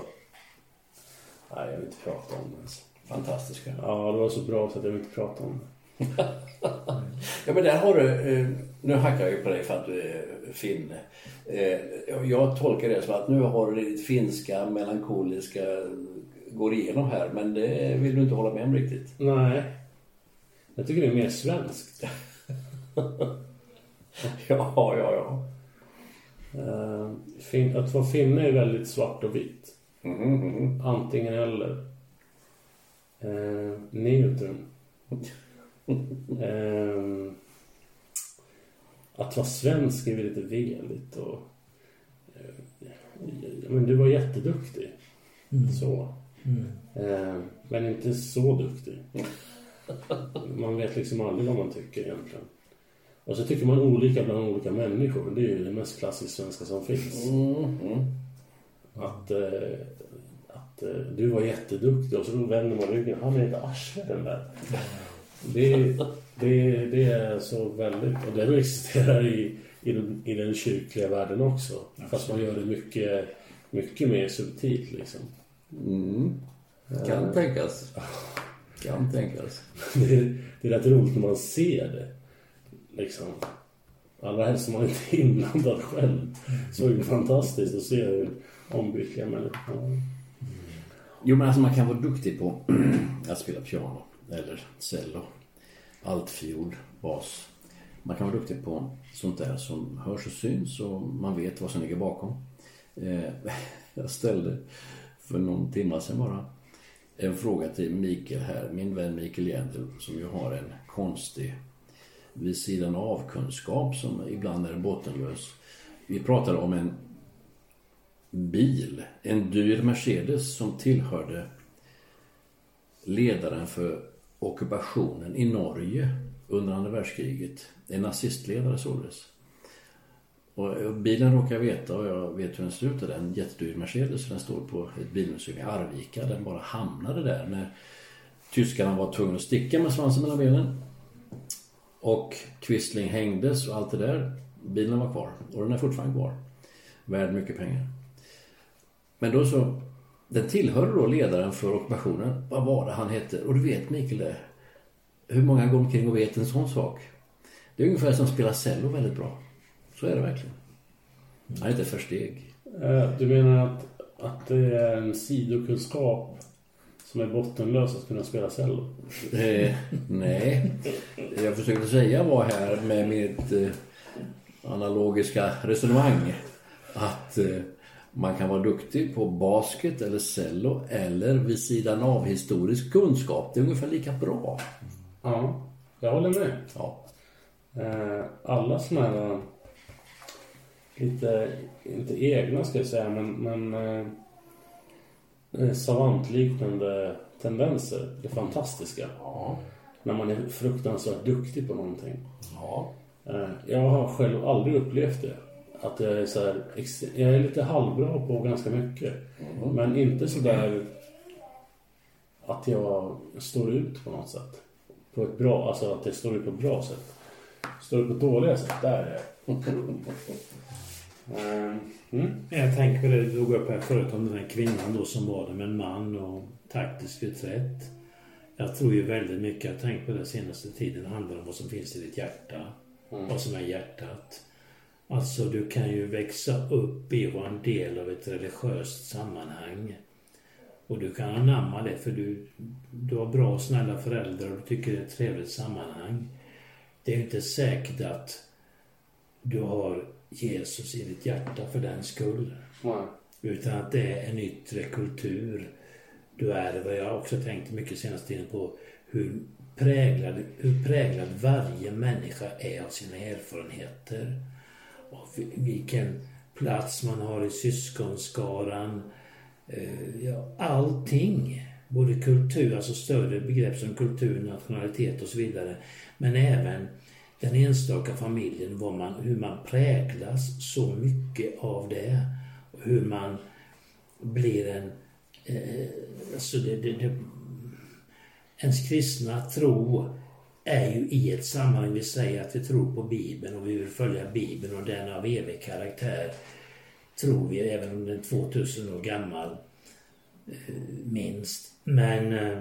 Nej, jag vill inte prata om det ens. Fantastiska. Ja, det var så bra så att jag vill inte prata om det. Ja, men där har du, eh, nu hackar jag ju på dig för att du är finne. Eh, Jag tolkar det som att nu har du ditt finska, melankoliska går igenom här, men det vill du inte hålla med om riktigt. Nej. Jag tycker det är mer svenskt. Ja, ja, ja. Eh, fin- att vara finne är väldigt svart och vitt. Mhm, mhm. Antingen eller. Eh, neutrum. Eh, att vara svensk är väl lite veligt och... Eh, men du var jätteduktig. Så. Eh, men inte så duktig. Man vet liksom aldrig vad man tycker egentligen. Och så tycker man olika bland olika människor. Det är ju det mest klassiskt svenska som finns. Mhm. Att, eh, att eh, du var jätteduktig och så vänder man ryggen. Han är ett arsle den där. Det, det, det är så väldigt, och det existerar i, i, den, i den kyrkliga världen också. Fast man gör det mycket, mycket mer subtilt liksom. Mm. Kan tänkas. Kan tänkas. Det är, det är rätt roligt när man ser det. Liksom. Allra helst om man inte är inblandad själv. Så är det fantastiskt att se hur ombytliga människor Jo, men alltså man kan vara duktig på att spela piano eller cello, altfiol, bas. Man kan vara duktig på sånt där som hörs och syns och man vet vad som ligger bakom. Eh, Jag ställde för någon timme sedan bara en fråga till Mikael här, min vän Mikael Jändel som ju har en konstig vid sidan av kunskap som ibland är bottenlös. Vi pratade om en bil, en dyr Mercedes som tillhörde ledaren för ockupationen i Norge under andra världskriget. En nazistledare således. Och bilen råkar jag veta och jag vet hur den ser ut. Det är en jättedyr Mercedes. Den står på ett bilmuseum i Arvika. Den bara hamnade där när tyskarna var tvungna att sticka med svansen mellan benen. Och Quisling hängdes och allt det där. Bilen var kvar och den är fortfarande kvar. Värd mycket pengar. Men då så, den tillhörde då ledaren för ockupationen. Vad var det han hette? Och du vet Mikael det. Hur många går omkring och vet en sån sak? Det är ungefär som att spela cello väldigt bra. Så är det verkligen. Han är inte för steg. Eh, Du menar att, att det är en sidokunskap som är bottenlös att kunna spela cello? Eh, nej, jag försökte säga var här med mitt eh, analogiska resonemang att eh, man kan vara duktig på basket eller cello eller vid sidan av historisk kunskap. Det är ungefär lika bra. Ja, jag håller med. Ja. Alla såna här lite, inte egna ska jag säga, men, men eh, eh, savantliknande tendenser är fantastiska. Ja. När man är fruktansvärt duktig på någonting. Ja. Eh, Jag har själv aldrig upplevt det. Att jag är så här, jag är lite halvbra på ganska mycket. Men inte så där att jag står ut på något sätt. På ett bra, alltså att jag står ut på ett bra sätt. Står ut på ett dåliga sätt, där är jag. Eh, mm. Jag tänker på det du drog upp här förut om den här kvinnan då som var där med en man och taktisk reträtt. Jag tror ju väldigt mycket, jag har tänkt på det senaste tiden, handlar om vad som finns i ditt hjärta. Vad som är hjärtat. Alltså du kan ju växa upp i och vara en del av ett religiöst sammanhang. Och du kan anamma det för du, du har bra och snälla föräldrar och du tycker det är ett trevligt sammanhang. Det är ju inte säkert att du har Jesus i ditt hjärta för den skull. Nej. Utan att det är en yttre kultur du ärver. Jag har också tänkt mycket senaste tiden på hur präglad, hur präglad varje människa är av sina erfarenheter. Och vi- vilken plats man har i syskonskaran. Eh, Ja, allting. Både kultur, alltså större begrepp som kultur, nationalitet och så vidare. Men även den enstaka familjen, vad man, hur man präglas så mycket av det. Hur man blir en... Eh, alltså det, det, det, ens kristna tro är ju i ett sammanhang, vi säger att vi tror på Bibeln och vi vill följa Bibeln och den är av evig karaktär. Tror vi, även om den är 2000 år gammal, eh, minst. Men eh,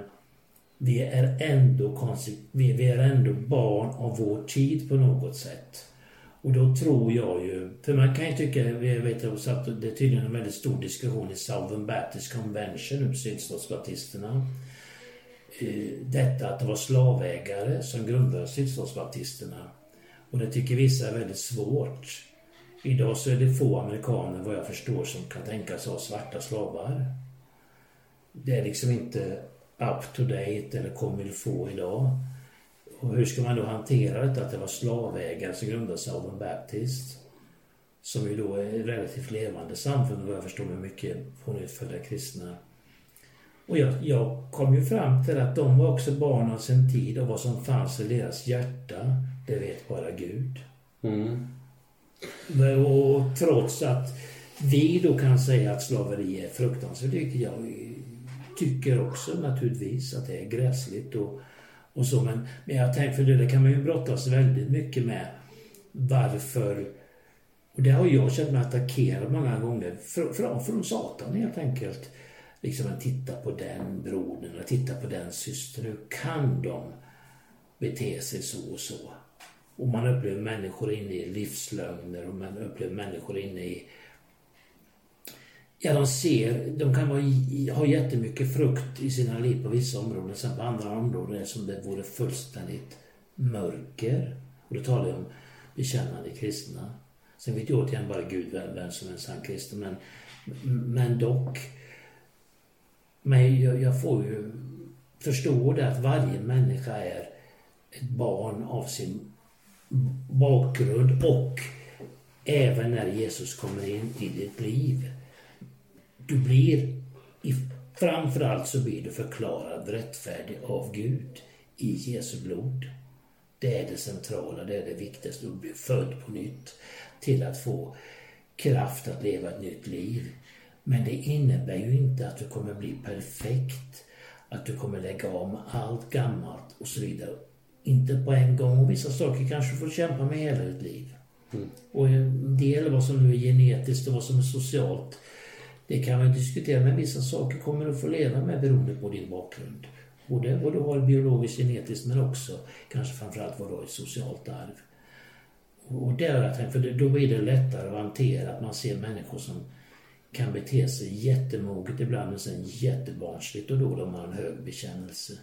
vi är, ändå vi, vi är ändå barn av vår tid på något sätt. Och då tror jag ju, för man kan ju tycka, jag vet att det är tydligen en väldigt stor diskussion i Southern Baptist Convention, nu sydstatsbaptisterna. Eh, detta att det var slavägare som grundade sydstatsbaptisterna. Och det tycker vissa är väldigt svårt. Idag så är det få amerikaner, vad jag förstår, som kan tänka sig ha svarta slavar. Det är liksom inte up to date eller kommer få idag. Och hur ska man då hantera detta att det var slavägare som grundade Southern Baptist? Som ju då är ett relativt levande samfund vad jag förstår med mycket pånyttfödda kristna. Och jag, jag kom ju fram till att de var också barn av sin tid och vad som fanns i deras hjärta, det vet bara Gud. Mm. Och trots att vi då kan säga att slaveri är fruktansvärt, jag tycker också naturligtvis att det är gräsligt och, och så. Men, men jag tänker, för det där kan man ju brottas väldigt mycket med. Varför och det har jag känt mig attackerad många gånger från, från, från Satan helt enkelt. Liksom att titta på den brodern och titta på den systern. Hur kan de bete sig så och så? Och man upplever människor inne i livslögner och man upplever människor inne i Ja, de ser, de kan vara, ha jättemycket frukt i sina liv på vissa områden. Sen på andra områden är det som det vore fullständigt mörker. Och då talar jag om bekännande kristna. Sen vet jag återigen bara Gud vem, vem som är en sann kristen. Men, men dock. Men jag, jag får ju förstå det att varje människa är ett barn av sin bakgrund och även när Jesus kommer in i ditt liv. Du blir, framförallt så blir du förklarad rättfärdig av Gud i Jesu blod. Det är det centrala, det är det viktigaste. Du blir född på nytt till att få kraft att leva ett nytt liv. Men det innebär ju inte att du kommer bli perfekt, att du kommer lägga om allt gammalt och så vidare. Inte på en gång och vissa saker kanske du får kämpa med hela ditt liv. Och en del vad som nu är genetiskt och vad som är socialt, det kan man diskutera, men vissa saker kommer du få leva med beroende på din bakgrund. Både vad du har biologiskt, genetiskt, men också kanske framförallt vad du har i socialt arv. Och där har jag tänkt, för då blir det lättare att hantera att man ser människor som kan bete sig jättemoget ibland men sen jättebarnsligt och då de har en hög bekännelse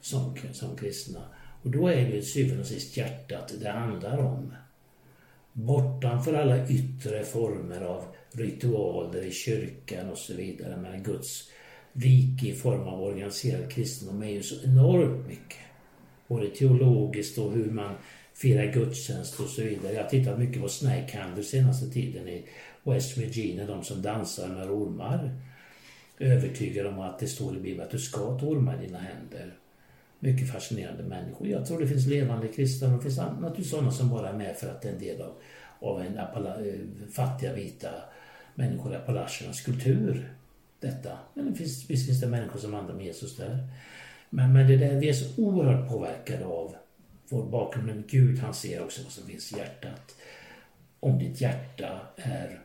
som, som kristna. Och då är det till syvende och sist hjärtat det handlar om. Bortanför alla yttre former av ritualer i kyrkan och så vidare. Men Guds rike i form av organiserad kristendom är ju så enormt mycket. Både teologiskt och hur man firar gudstjänst och så vidare. Jag har tittat mycket på Snake Handel senaste tiden i West Virginia, de som dansar med ormar. Övertygade om att det står i Bibeln att du ska ta ormar i dina händer. Mycket fascinerande människor. Jag tror det finns levande kristna och det finns naturligtvis sådana som bara är med för att det är en del av, av en eh, fattiga vita människor i Appalachernas kultur. Detta. Men det finns, visst finns det människor som vandrar med Jesus där. Men, men det där, vi är så oerhört påverkade av vår bakgrund. Men Gud han ser också vad som finns i hjärtat. Om ditt hjärta är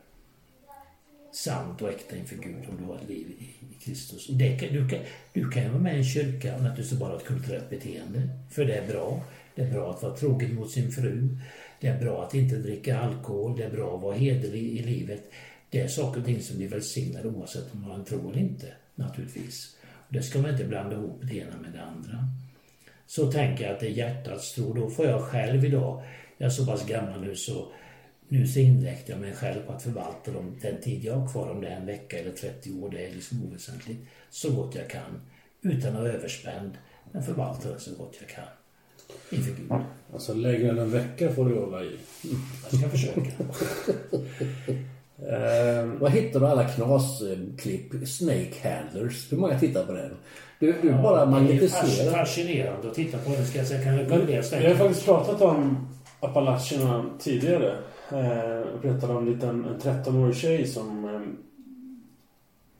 sant och äkta inför Gud om du har ett liv i, i Kristus. Och det kan, du, kan, du kan ju vara med i en kyrka och naturligtvis bara ha ett kulturellt beteende. För det är bra. Det är bra att vara trogen mot sin fru. Det är bra att inte dricka alkohol. Det är bra att vara hederlig i livet det är saker och ting som blir välsignade oavsett om man tror eller inte, naturligtvis. Det ska man inte blanda ihop det ena med det andra. Så tänker jag att det är hjärtats tro. Då får jag själv idag, jag är så pass gammal nu så nu så inriktar jag mig själv på att förvalta dem den tid jag har kvar, om det är en vecka eller 30 år, det är liksom oväsentligt, så gott jag kan. Utan att vara överspänd, men förvalta det så gott jag kan. Inför Gud. Alltså längre än en vecka får du hålla i. Jag ska försöka. Ehm, Var hittar du alla knasklipp? Snake Handlers. Hur många tittar på den? Du, du bara Det är magnetiserar. fascinerande att titta på den, ska jag säga. Kan jag Vi har faktiskt pratat om Appalacherna tidigare. Eh, Jag berättade om en liten en 13-årig tjej som...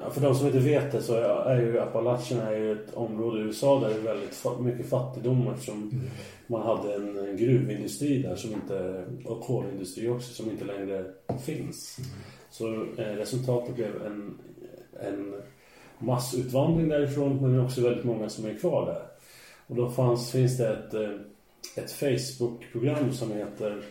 Ja, för de som inte vet det så är ju Appalacherna är ju ett område i USA där det är väldigt mycket fattigdom eftersom man hade en gruvindustri där som inte, och kolindustri också som inte längre finns. Så eh, resultatet blev en, en massutvandring därifrån men också väldigt många som är kvar där. Och då fanns, finns det ett, eh, ett Facebook-program som heter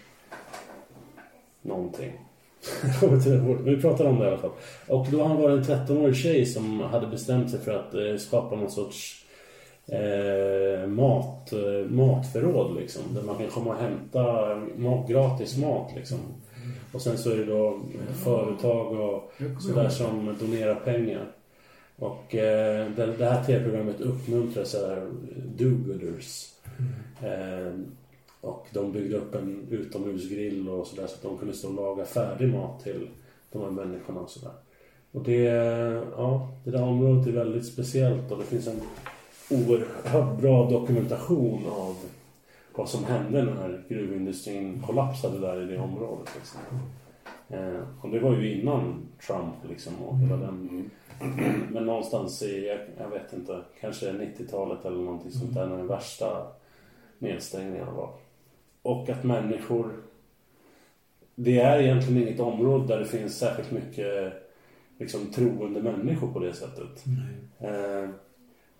någonting. Vi pratade om det i alla fall. Och då var det en 13-årig tjej som hade bestämt sig för att eh, skapa någon sorts eh, mat, eh, matförråd liksom. Där man kan komma och hämta mat, gratis mat liksom. Och sen så är det då företag och sådär som donerar pengar. Och eh, det, det här tv-programmet uppmuntrar så här do-gooders. Eh, och de byggde upp en utomhusgrill och sådär så att de kunde stå och laga färdig mat till de här människorna och sådär. Och det, ja, det där området är väldigt speciellt och det finns en oerhört bra dokumentation av vad som hände när gruvindustrin kollapsade där i det området. Liksom. Eh, och det var ju innan Trump liksom och hela den men någonstans i, jag, jag vet inte, kanske 90-talet eller någonting sånt där när den värsta nedstängningarna var. Och att människor... Det är egentligen inget område där det finns särskilt mycket liksom, troende människor på det sättet. Eh,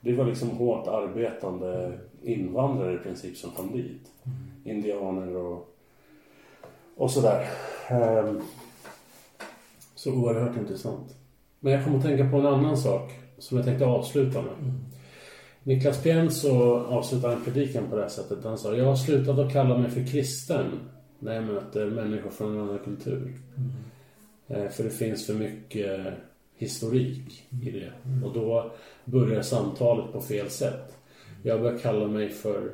det var liksom hårt arbetande invandrare i princip som kom dit. Indianer och, och sådär. Eh, så oerhört intressant. Men jag kommer att tänka på en annan sak som jag tänkte avsluta med. Niklas Pienso avslutar en predikan på det här sättet. Han sa, jag har slutat att kalla mig för kristen när jag möter människor från en annan kultur. Eh, För det finns för mycket historik i det. Och då börjar samtalet på fel sätt. Jag börjar kalla mig för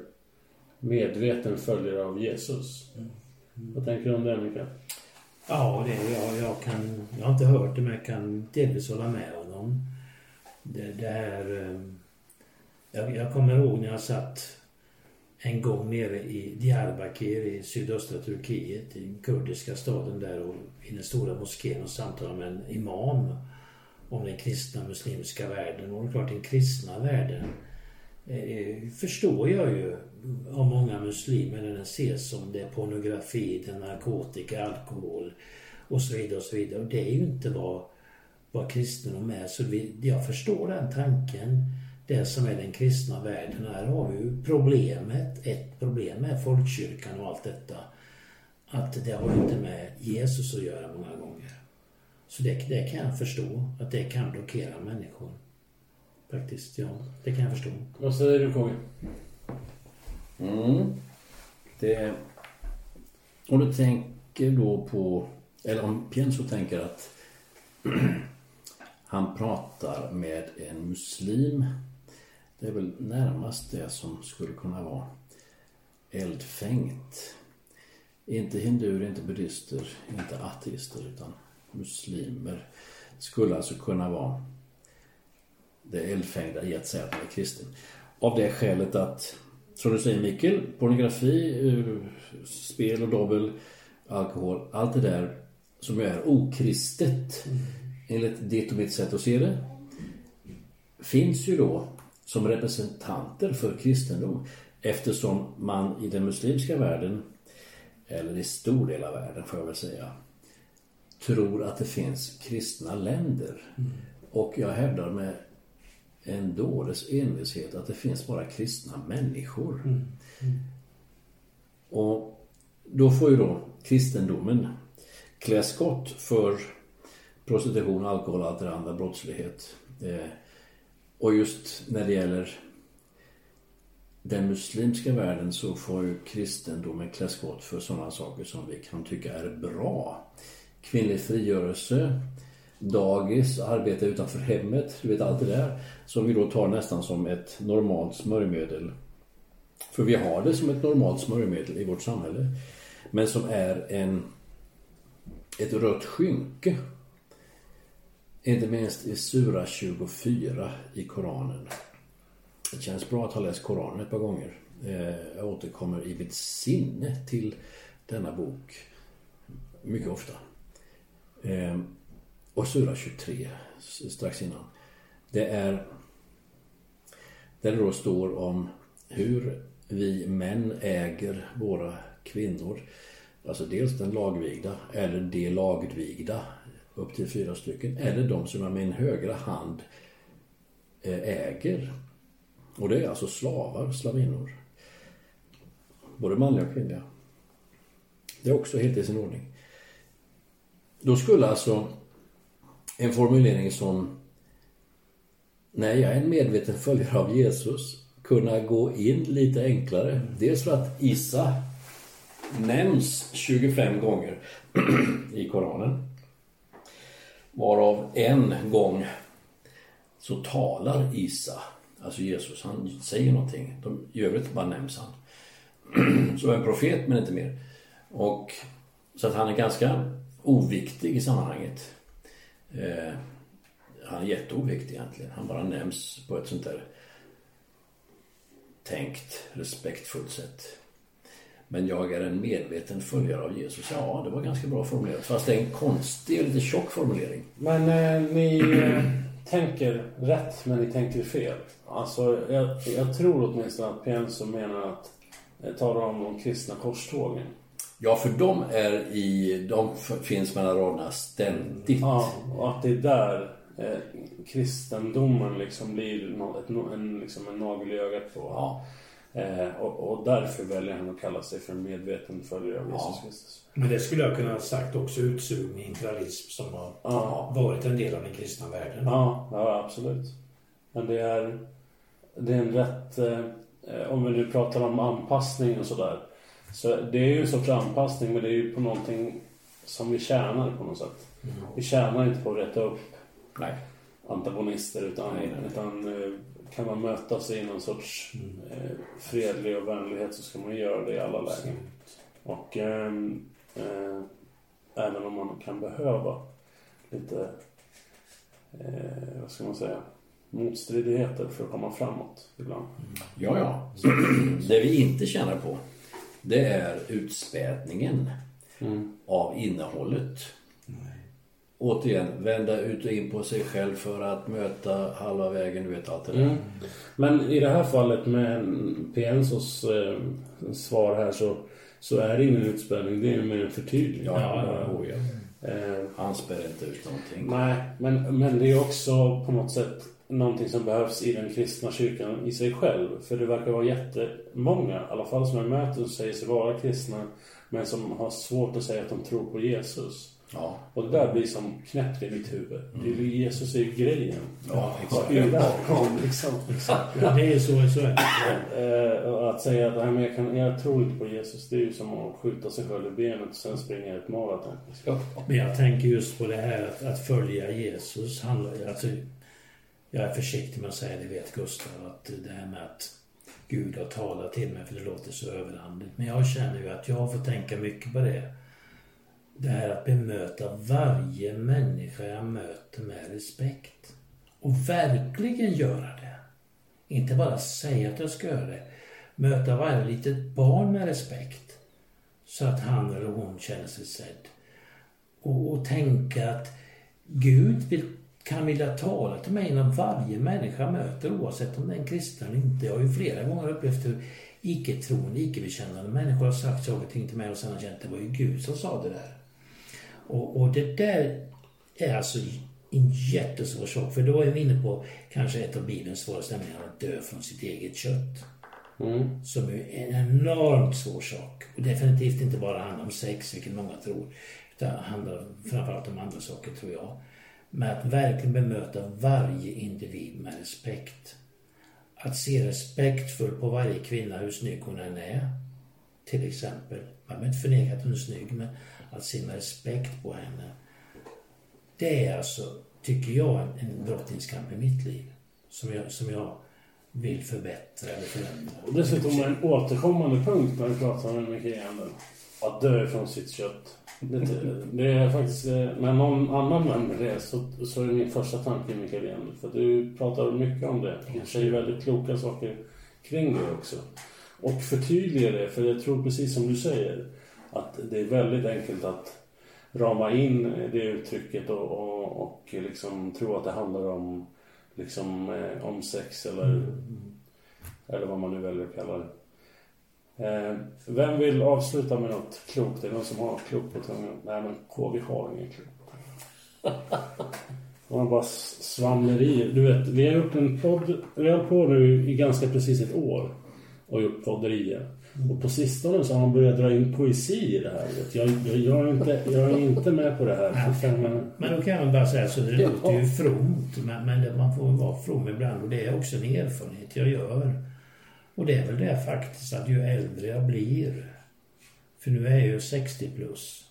medveten följare av Jesus. Vad tänker du om det, Mikael? Ja, det, jag, jag, kan, jag har inte hört det men jag kan delvis hålla med honom. Det, det här... Jag, jag kommer ihåg när jag satt en gång nere i Diyarbakir i sydöstra Turkiet, i den kurdiska staden där och i den stora moskén och samtalade med en imam om den kristna muslimska världen. Och det är klart, den kristna världen eh, förstår jag ju av många muslimer när den ses som det är pornografi, det är narkotika, alkohol och så vidare och så vidare. Och det är ju inte vad, vad kristendom är. Så vi, jag förstår den tanken. Det som är den kristna världen. Här har vi ju problemet. Ett problem med folkkyrkan och allt detta. Att det har inte med Jesus att göra många gånger. Så det, det kan jag förstå. Att det kan blockera människor. Faktiskt, ja. Det kan jag förstå. Vad säger du, KG? Mm. Det... Om du tänker då på... Eller om Pienso tänker att han pratar med en muslim. Det är väl närmast det som skulle kunna vara eldfängt. Inte hinduer, inte buddhister, inte ateister utan muslimer skulle alltså kunna vara det eldfängda i att säga att man är kristen. Av det skälet att, som du säger Mikael, pornografi, eh, spel och dobbel, alkohol, allt det där som är okristet enligt ditt och mitt sätt att se det finns ju då som representanter för kristendom eftersom man i den muslimska världen eller i stor del av världen får jag väl säga tror att det finns kristna länder. Och jag hävdar med en dåres envishet att det finns bara kristna människor. Och då får ju då kristendomen klä skott för prostitution, alkohol och allt det andra, brottslighet. Eh, och just när det gäller den muslimska världen så får ju kristendomen klä skott för sådana saker som vi kan tycka är bra. Kvinnlig frigörelse, dagis, arbete utanför hemmet, du vet allt det där. Som vi då tar nästan som ett normalt smörjmedel. För vi har det som ett normalt smörjmedel i vårt samhälle. Men som är en, ett rött skynke. Inte minst i Sura 24 i Koranen. Det känns bra att ha läst Koranen ett par gånger. Eh, jag återkommer i mitt sinne till denna bok mycket ofta. Eh, och Sura 23 strax innan. Det är där det då står om hur vi män äger våra kvinnor. Alltså dels den lagvigda eller de lagvigda upp till fyra stycken. Eller de som jag med en högra hand eh, äger. Och det är alltså slavar, slavinnor. Både manliga och kvinnliga. Det är också helt i sin ordning. Då skulle alltså en formulering som Nej, jag är en medveten följare av Jesus kunna gå in lite enklare. Dels för att Isa nämns 25 gånger i Koranen. Varav en gång så talar Isa, alltså Jesus, han säger någonting. De, I övrigt bara nämns han. Så en profet men inte mer. Och, så att han är ganska oviktig i sammanhanget. Eh, han är jätteoviktig egentligen. Han bara nämns på ett sånt där tänkt, respektfullt sätt. Men jag är en medveten följare av Jesus. Ja, det var ganska bra formulerat. Fast det är en konstig och lite tjock formulering. Men eh, ni eh, tänker rätt, men ni tänker fel. Alltså, jag, jag tror åtminstone att Pienso menar att eh, talar om de kristna korstågen. Ja, för de är i... De finns mellan raderna ständigt. Ja, och att det är där eh, kristendomen liksom blir no, ett, en, liksom en nagel i ögat på. Ja. Eh, och, och därför väljer han att kalla sig för en medveten följare av Jesus Ja. Kristus. Men det skulle jag kunna ha sagt också utsugning, imperialism som har Ja. varit en del av den kristna världen. Ja, ja absolut. Men det är, det är en rätt... Eh, om vi nu pratar om anpassning och sådär. Så det är ju en sorts anpassning men det är ju på någonting som vi tjänar på något sätt. Vi tjänar inte på att rätta upp Nej. antagonister utan, Nej, nej, nej. utan eh, kan man mötas i någon sorts eh, fredlig och vänlighet så ska man göra det i alla lägen. Och ehm, eh, även om man kan behöva lite, eh, vad ska man säga, motstridigheter för att komma framåt ibland. Ja, ja. Så, det vi inte tjänar på, det är utspädningen av innehållet. Återigen, vända ut och in på sig själv för att möta halva vägen, du vet allt det där. Mm. Men i det här fallet med Piensos eh, svar här så, så är det ingen utspädning, det är mer en förtydligning. Ja, ja, ja, oh, ja. Eh, Han spär inte ut någonting. Nej, men, men det är också på något sätt någonting som behövs i den kristna kyrkan i sig själv. För det verkar vara jättemånga, i alla fall som jag möter, som säger sig vara kristna men som har svårt att säga att de tror på Jesus. Ja, Och det där blir som knäppt i mitt huvud. Det är, ju- Jesus är ju grejen. ja exakt. Det bakom liksom? Ja, det är så, så är det. Eh, att säga att nej, men jag, kan, jag tror inte på Jesus, det är ju som att skjuta sig själv i benet och sen springa ett maraton. Men jag tänker just på det här att, att följa Jesus handlar. Alltså, jag är försiktig med att säga det, vet Gustav, att det här med att Gud har talat till mig, för det låter så överandligt. Men jag känner ju att jag får tänka mycket på det. Det här att bemöta varje människa jag möter med respekt. Och verkligen göra det. Inte bara säga att jag ska göra det. Möta varje litet barn med respekt. Så att han eller hon känner sig sedd och, och tänka att Gud vill, kan vilja tala till mig när varje människa jag möter oavsett om det är en kristen eller inte. Jag har ju flera gånger upplevt hur icke-troende, icke-bekännande människor har sagt saker och ting till mig och sen har känt att det var ju Gud som sa det där. Och, och det där är alltså en jättesvår sak för då är vi inne på kanske ett av Bibelns svåraste nämligen att dö från sitt eget kött. Som är en enormt svår sak. Och definitivt inte bara handlar om sex, vilket många tror. Utan handlar framförallt om andra saker, tror jag. med att verkligen bemöta varje individ med respekt. Att se respektfullt på varje kvinna, hur snygg hon än är. Till exempel. Man behöver inte förneka att hon är snygg, men att se med respekt på henne. Det är alltså, tycker jag, en, en brottningskamp i mitt liv. Som jag, som jag vill förbättra eller förändra. Och dessutom en återkommande punkt när vi pratar med Mikael att dö ifrån sitt kött. Det, det är faktiskt, när någon annan nämner det så, så är det min första tanke Mikael. För du pratar mycket om det. Du säger väldigt kloka saker kring det också. Och förtydliga det, för jag tror precis som du säger att det är väldigt enkelt att rama in det uttrycket och, och, och liksom tro att det handlar om, liksom, eh, om sex eller, mm. eller vad man nu väljer att kalla det. Eh, vem vill avsluta med något klokt? Är det någon som har något klokt på tungan? Nej men KV har inget klokt. Man bara svamlar i. Du vet, vi har gjort en podd, vi har på nu i ganska precis ett år och gjort podderier. Och på sistone så har man börjat dra in poesi i det här. Jag, jag, jag, är, inte, jag är inte med på det här. Men, men då kan man bara säga så, det låter ju fromt. Men, men man får vara from ibland och det är också en erfarenhet jag gör. Och det är väl det faktiskt att ju äldre jag blir, för nu är jag ju 60 plus,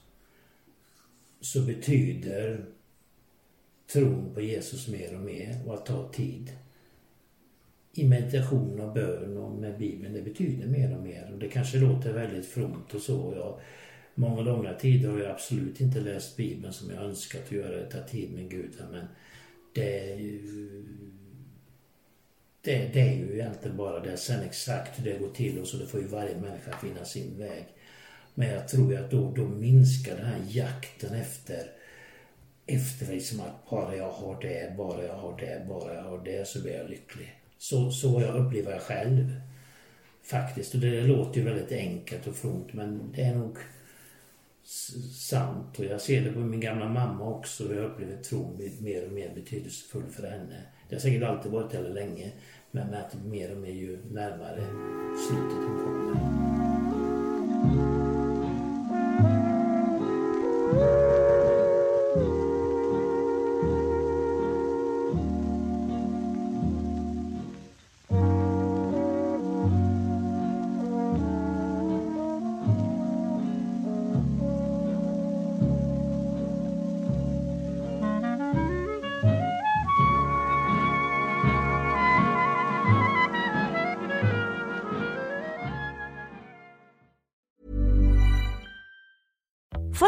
så betyder tron på Jesus mer och mer och att ta tid i meditation och bön och med Bibeln, det betyder mer och mer. Och det kanske låter väldigt fromt och så. Jag, många långa tider har jag absolut inte läst Bibeln som jag önskat att göra, ta tid med Gud. Men det är ju det, det, är ju egentligen bara det. Sen exakt hur det går till och så, det får ju varje människa finna sin väg. Men jag tror ju att då, då minskar den här jakten efter efter liksom att bara jag har det, bara jag har det, bara jag har det så blir jag lycklig. Så, så jag upplever jag själv. Faktiskt. Och det låter ju väldigt enkelt och fromt men det är nog sant. Och jag ser det på min gamla mamma också. Och jag upplever tron mer och mer betydelsefull för henne. Det har säkert alltid varit det länge. Men att mer och mer ju närmare slutet hon kommer.